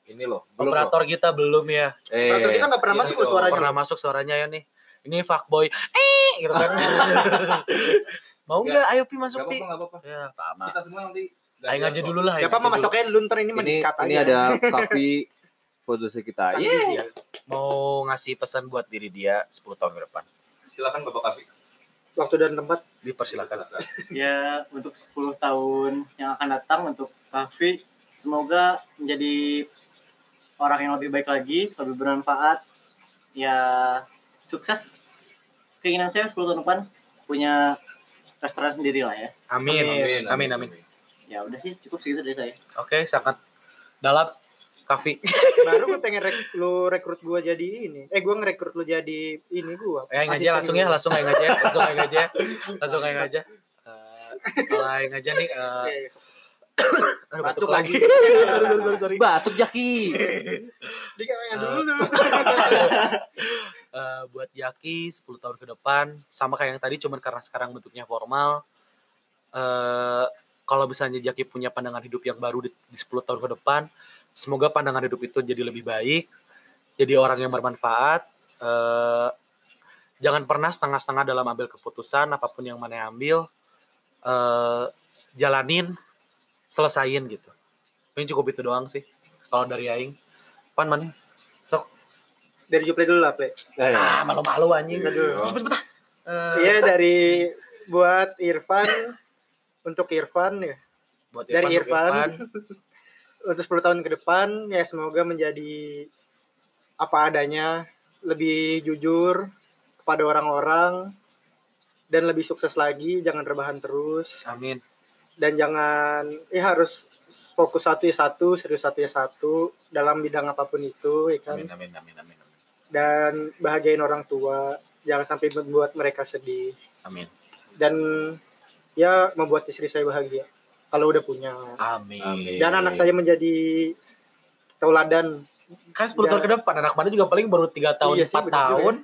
ini loh belum operator kita belum ya loh. eh Operator kita nggak pernah ini masuk loh. loh suaranya. pernah masuk suaranya ya nih ini fuckboy eh gitu kan mau nggak ayo pi masuk Gak pi apa-apa, gak apa-apa. ya sama Kita semua nanti aing aja dulu lah Ya Aing apa aja mah dulu. masuknya dulu ntar ini ini dikat ini aja. ada Kavi produser kita. Sang Yeay. Didi ya. mau ngasih pesan buat diri dia 10 tahun ke depan Silakan Bapak Kavi. Waktu dan tempat. dipersilakan Ya untuk 10 tahun yang akan datang untuk Kavi semoga menjadi orang yang lebih baik lagi, lebih bermanfaat. Ya sukses. Keinginan saya 10 tahun depan punya restoran sendiri lah ya. amin amin amin, Ya udah sih cukup segitu dari saya. oke sangat dalam Kavi Baru gue pengen rek, lu rekrut gue jadi ini. Eh gue ngerekrut lu jadi ini gue. Eh, aing aja langsung ya, langsung aja, langsung aja, langsung aja. Eh, kalau aing aja nih, eh, aduh, batuk, Batuk lagi. lagi. sorry, sorry, sorry. Batuk Jaki. Di kayak Eh. dulu. Eh, buat Yaki 10 tahun ke depan, sama kayak yang tadi, cuman karena sekarang bentuknya formal. Eh, kalau misalnya Jaki punya pandangan hidup yang baru di, di 10 tahun ke depan, semoga pandangan hidup itu jadi lebih baik, jadi orang yang bermanfaat. Eh, jangan pernah setengah-setengah dalam ambil keputusan, apa pun yang mana ambil, eh, jalanin, selesain gitu. Ini cukup itu doang sih. Kalau dari Aing, pan mana? Sok. Dari Juple dulu lah, Ple. Eh, Ah, malu-malu anjing. Aduh. Cepet, cepet. Eh, Iya dari buat Irfan untuk Irfan ya. buat Dari Irfan, Irfan. untuk 10 tahun ke depan ya semoga menjadi apa adanya, lebih jujur kepada orang-orang dan lebih sukses lagi, jangan rebahan terus Amin. dan jangan ya harus fokus satu ya satu, serius satu ya satu dalam bidang apa pun itu ya kan. Amin, amin, amin, amin, amin. Dan bahagiain orang tua, jangan sampai membuat mereka sedih Amin. dan ya membuat istri saya bahagia kalau udah punya. Amin. Amin. Dan anak saya menjadi tauladan Kan 10 tahun ke depan, anak mana juga paling baru 3 tahun, Iya sih, 4 bener juga tahun.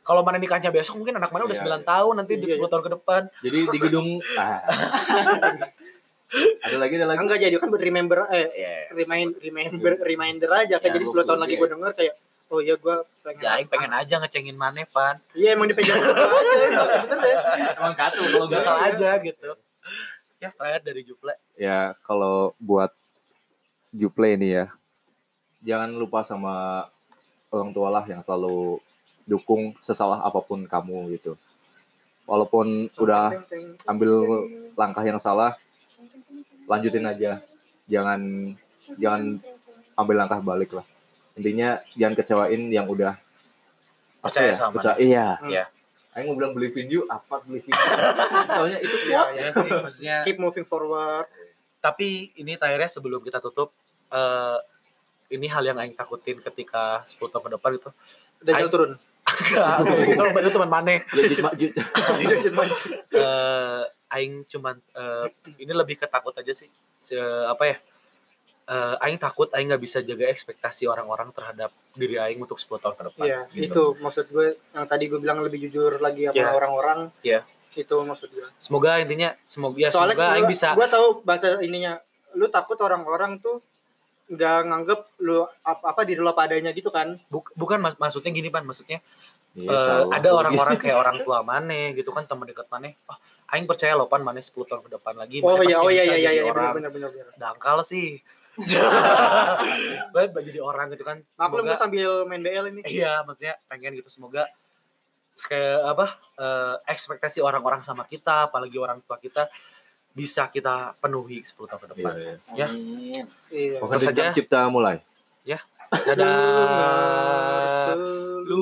Kalau mana nikahnya besok mungkin anak mana udah Iya, 9 iya. tahun, nanti di Iya, 10 iya. tahun ke depan. Jadi di gedung ah. ada lagi ada lagi. enggak jadi kan buat remember eh Iya. remind remember reminder aja kan Ya, jadi 10 tahun lagi gue denger kayak oh iya gue pengen Ya, pengen aja ngecengin mana, Pan. iya emang dipegang aja Emang katu kalau Gatal gatal aja gitu. Ya, terakhir dari Juple. Ya kalau buat Juple ini ya, jangan lupa sama orang tua lah yang selalu dukung sesalah apa pun kamu gitu. Walaupun udah ambil langkah yang salah, lanjutin aja. Jangan jangan ambil langkah balik lah. Intinya jangan kecewain yang udah Percaya ya, sama percaya- Iya. Iya. Ayo mau bilang believe in you, apa believe in you? Soalnya itu Ya, ya sih, maksudnya keep moving forward tapi ini terakhirnya sebelum kita tutup eh ini hal yang aing takutin ketika 10 tahun ke depan itu Dajjal Aing- turun Enggak, itu teman maneh. Lanjut majut. Dajjal maju Eh, aing cuman eh, ini lebih ketakut aja sih. Se- apa ya? Eh, aing takut aing nggak bisa jaga ekspektasi orang-orang terhadap diri aing untuk 10 tahun ke depan. Iya, gitu. itu maksud gue yang tadi gue bilang lebih jujur lagi sama Iya. orang-orang. Iya. Itu maksud gue. Semoga intinya semoga ya Soalnya semoga aing gua, bisa Gue tahu bahasa ininya. Lu takut orang-orang tuh nggak nganggep lu apa, apa diri lo padanya gitu kan? Buk- bukan mas- maksudnya gini pan maksudnya Iya, eh, salah. ada orang-orang kayak orang tua maneh gitu kan teman dekat maneh oh aing percaya loh pan maneh 10 tahun ke depan lagi Oh iya, oh iya iya iya iya orang benar benar benar. dangkal sih Gue jadi orang gitu kan Maklum gue semoga sambil main BL ini. iya maksudnya pengen gitu semoga kayak apa eh, ekspektasi orang-orang sama kita apalagi orang tua kita bisa kita penuhi 10 tahun ke depan Iya, ya. Iya. Pokoknya saja. jam cipta mulai. dadah lu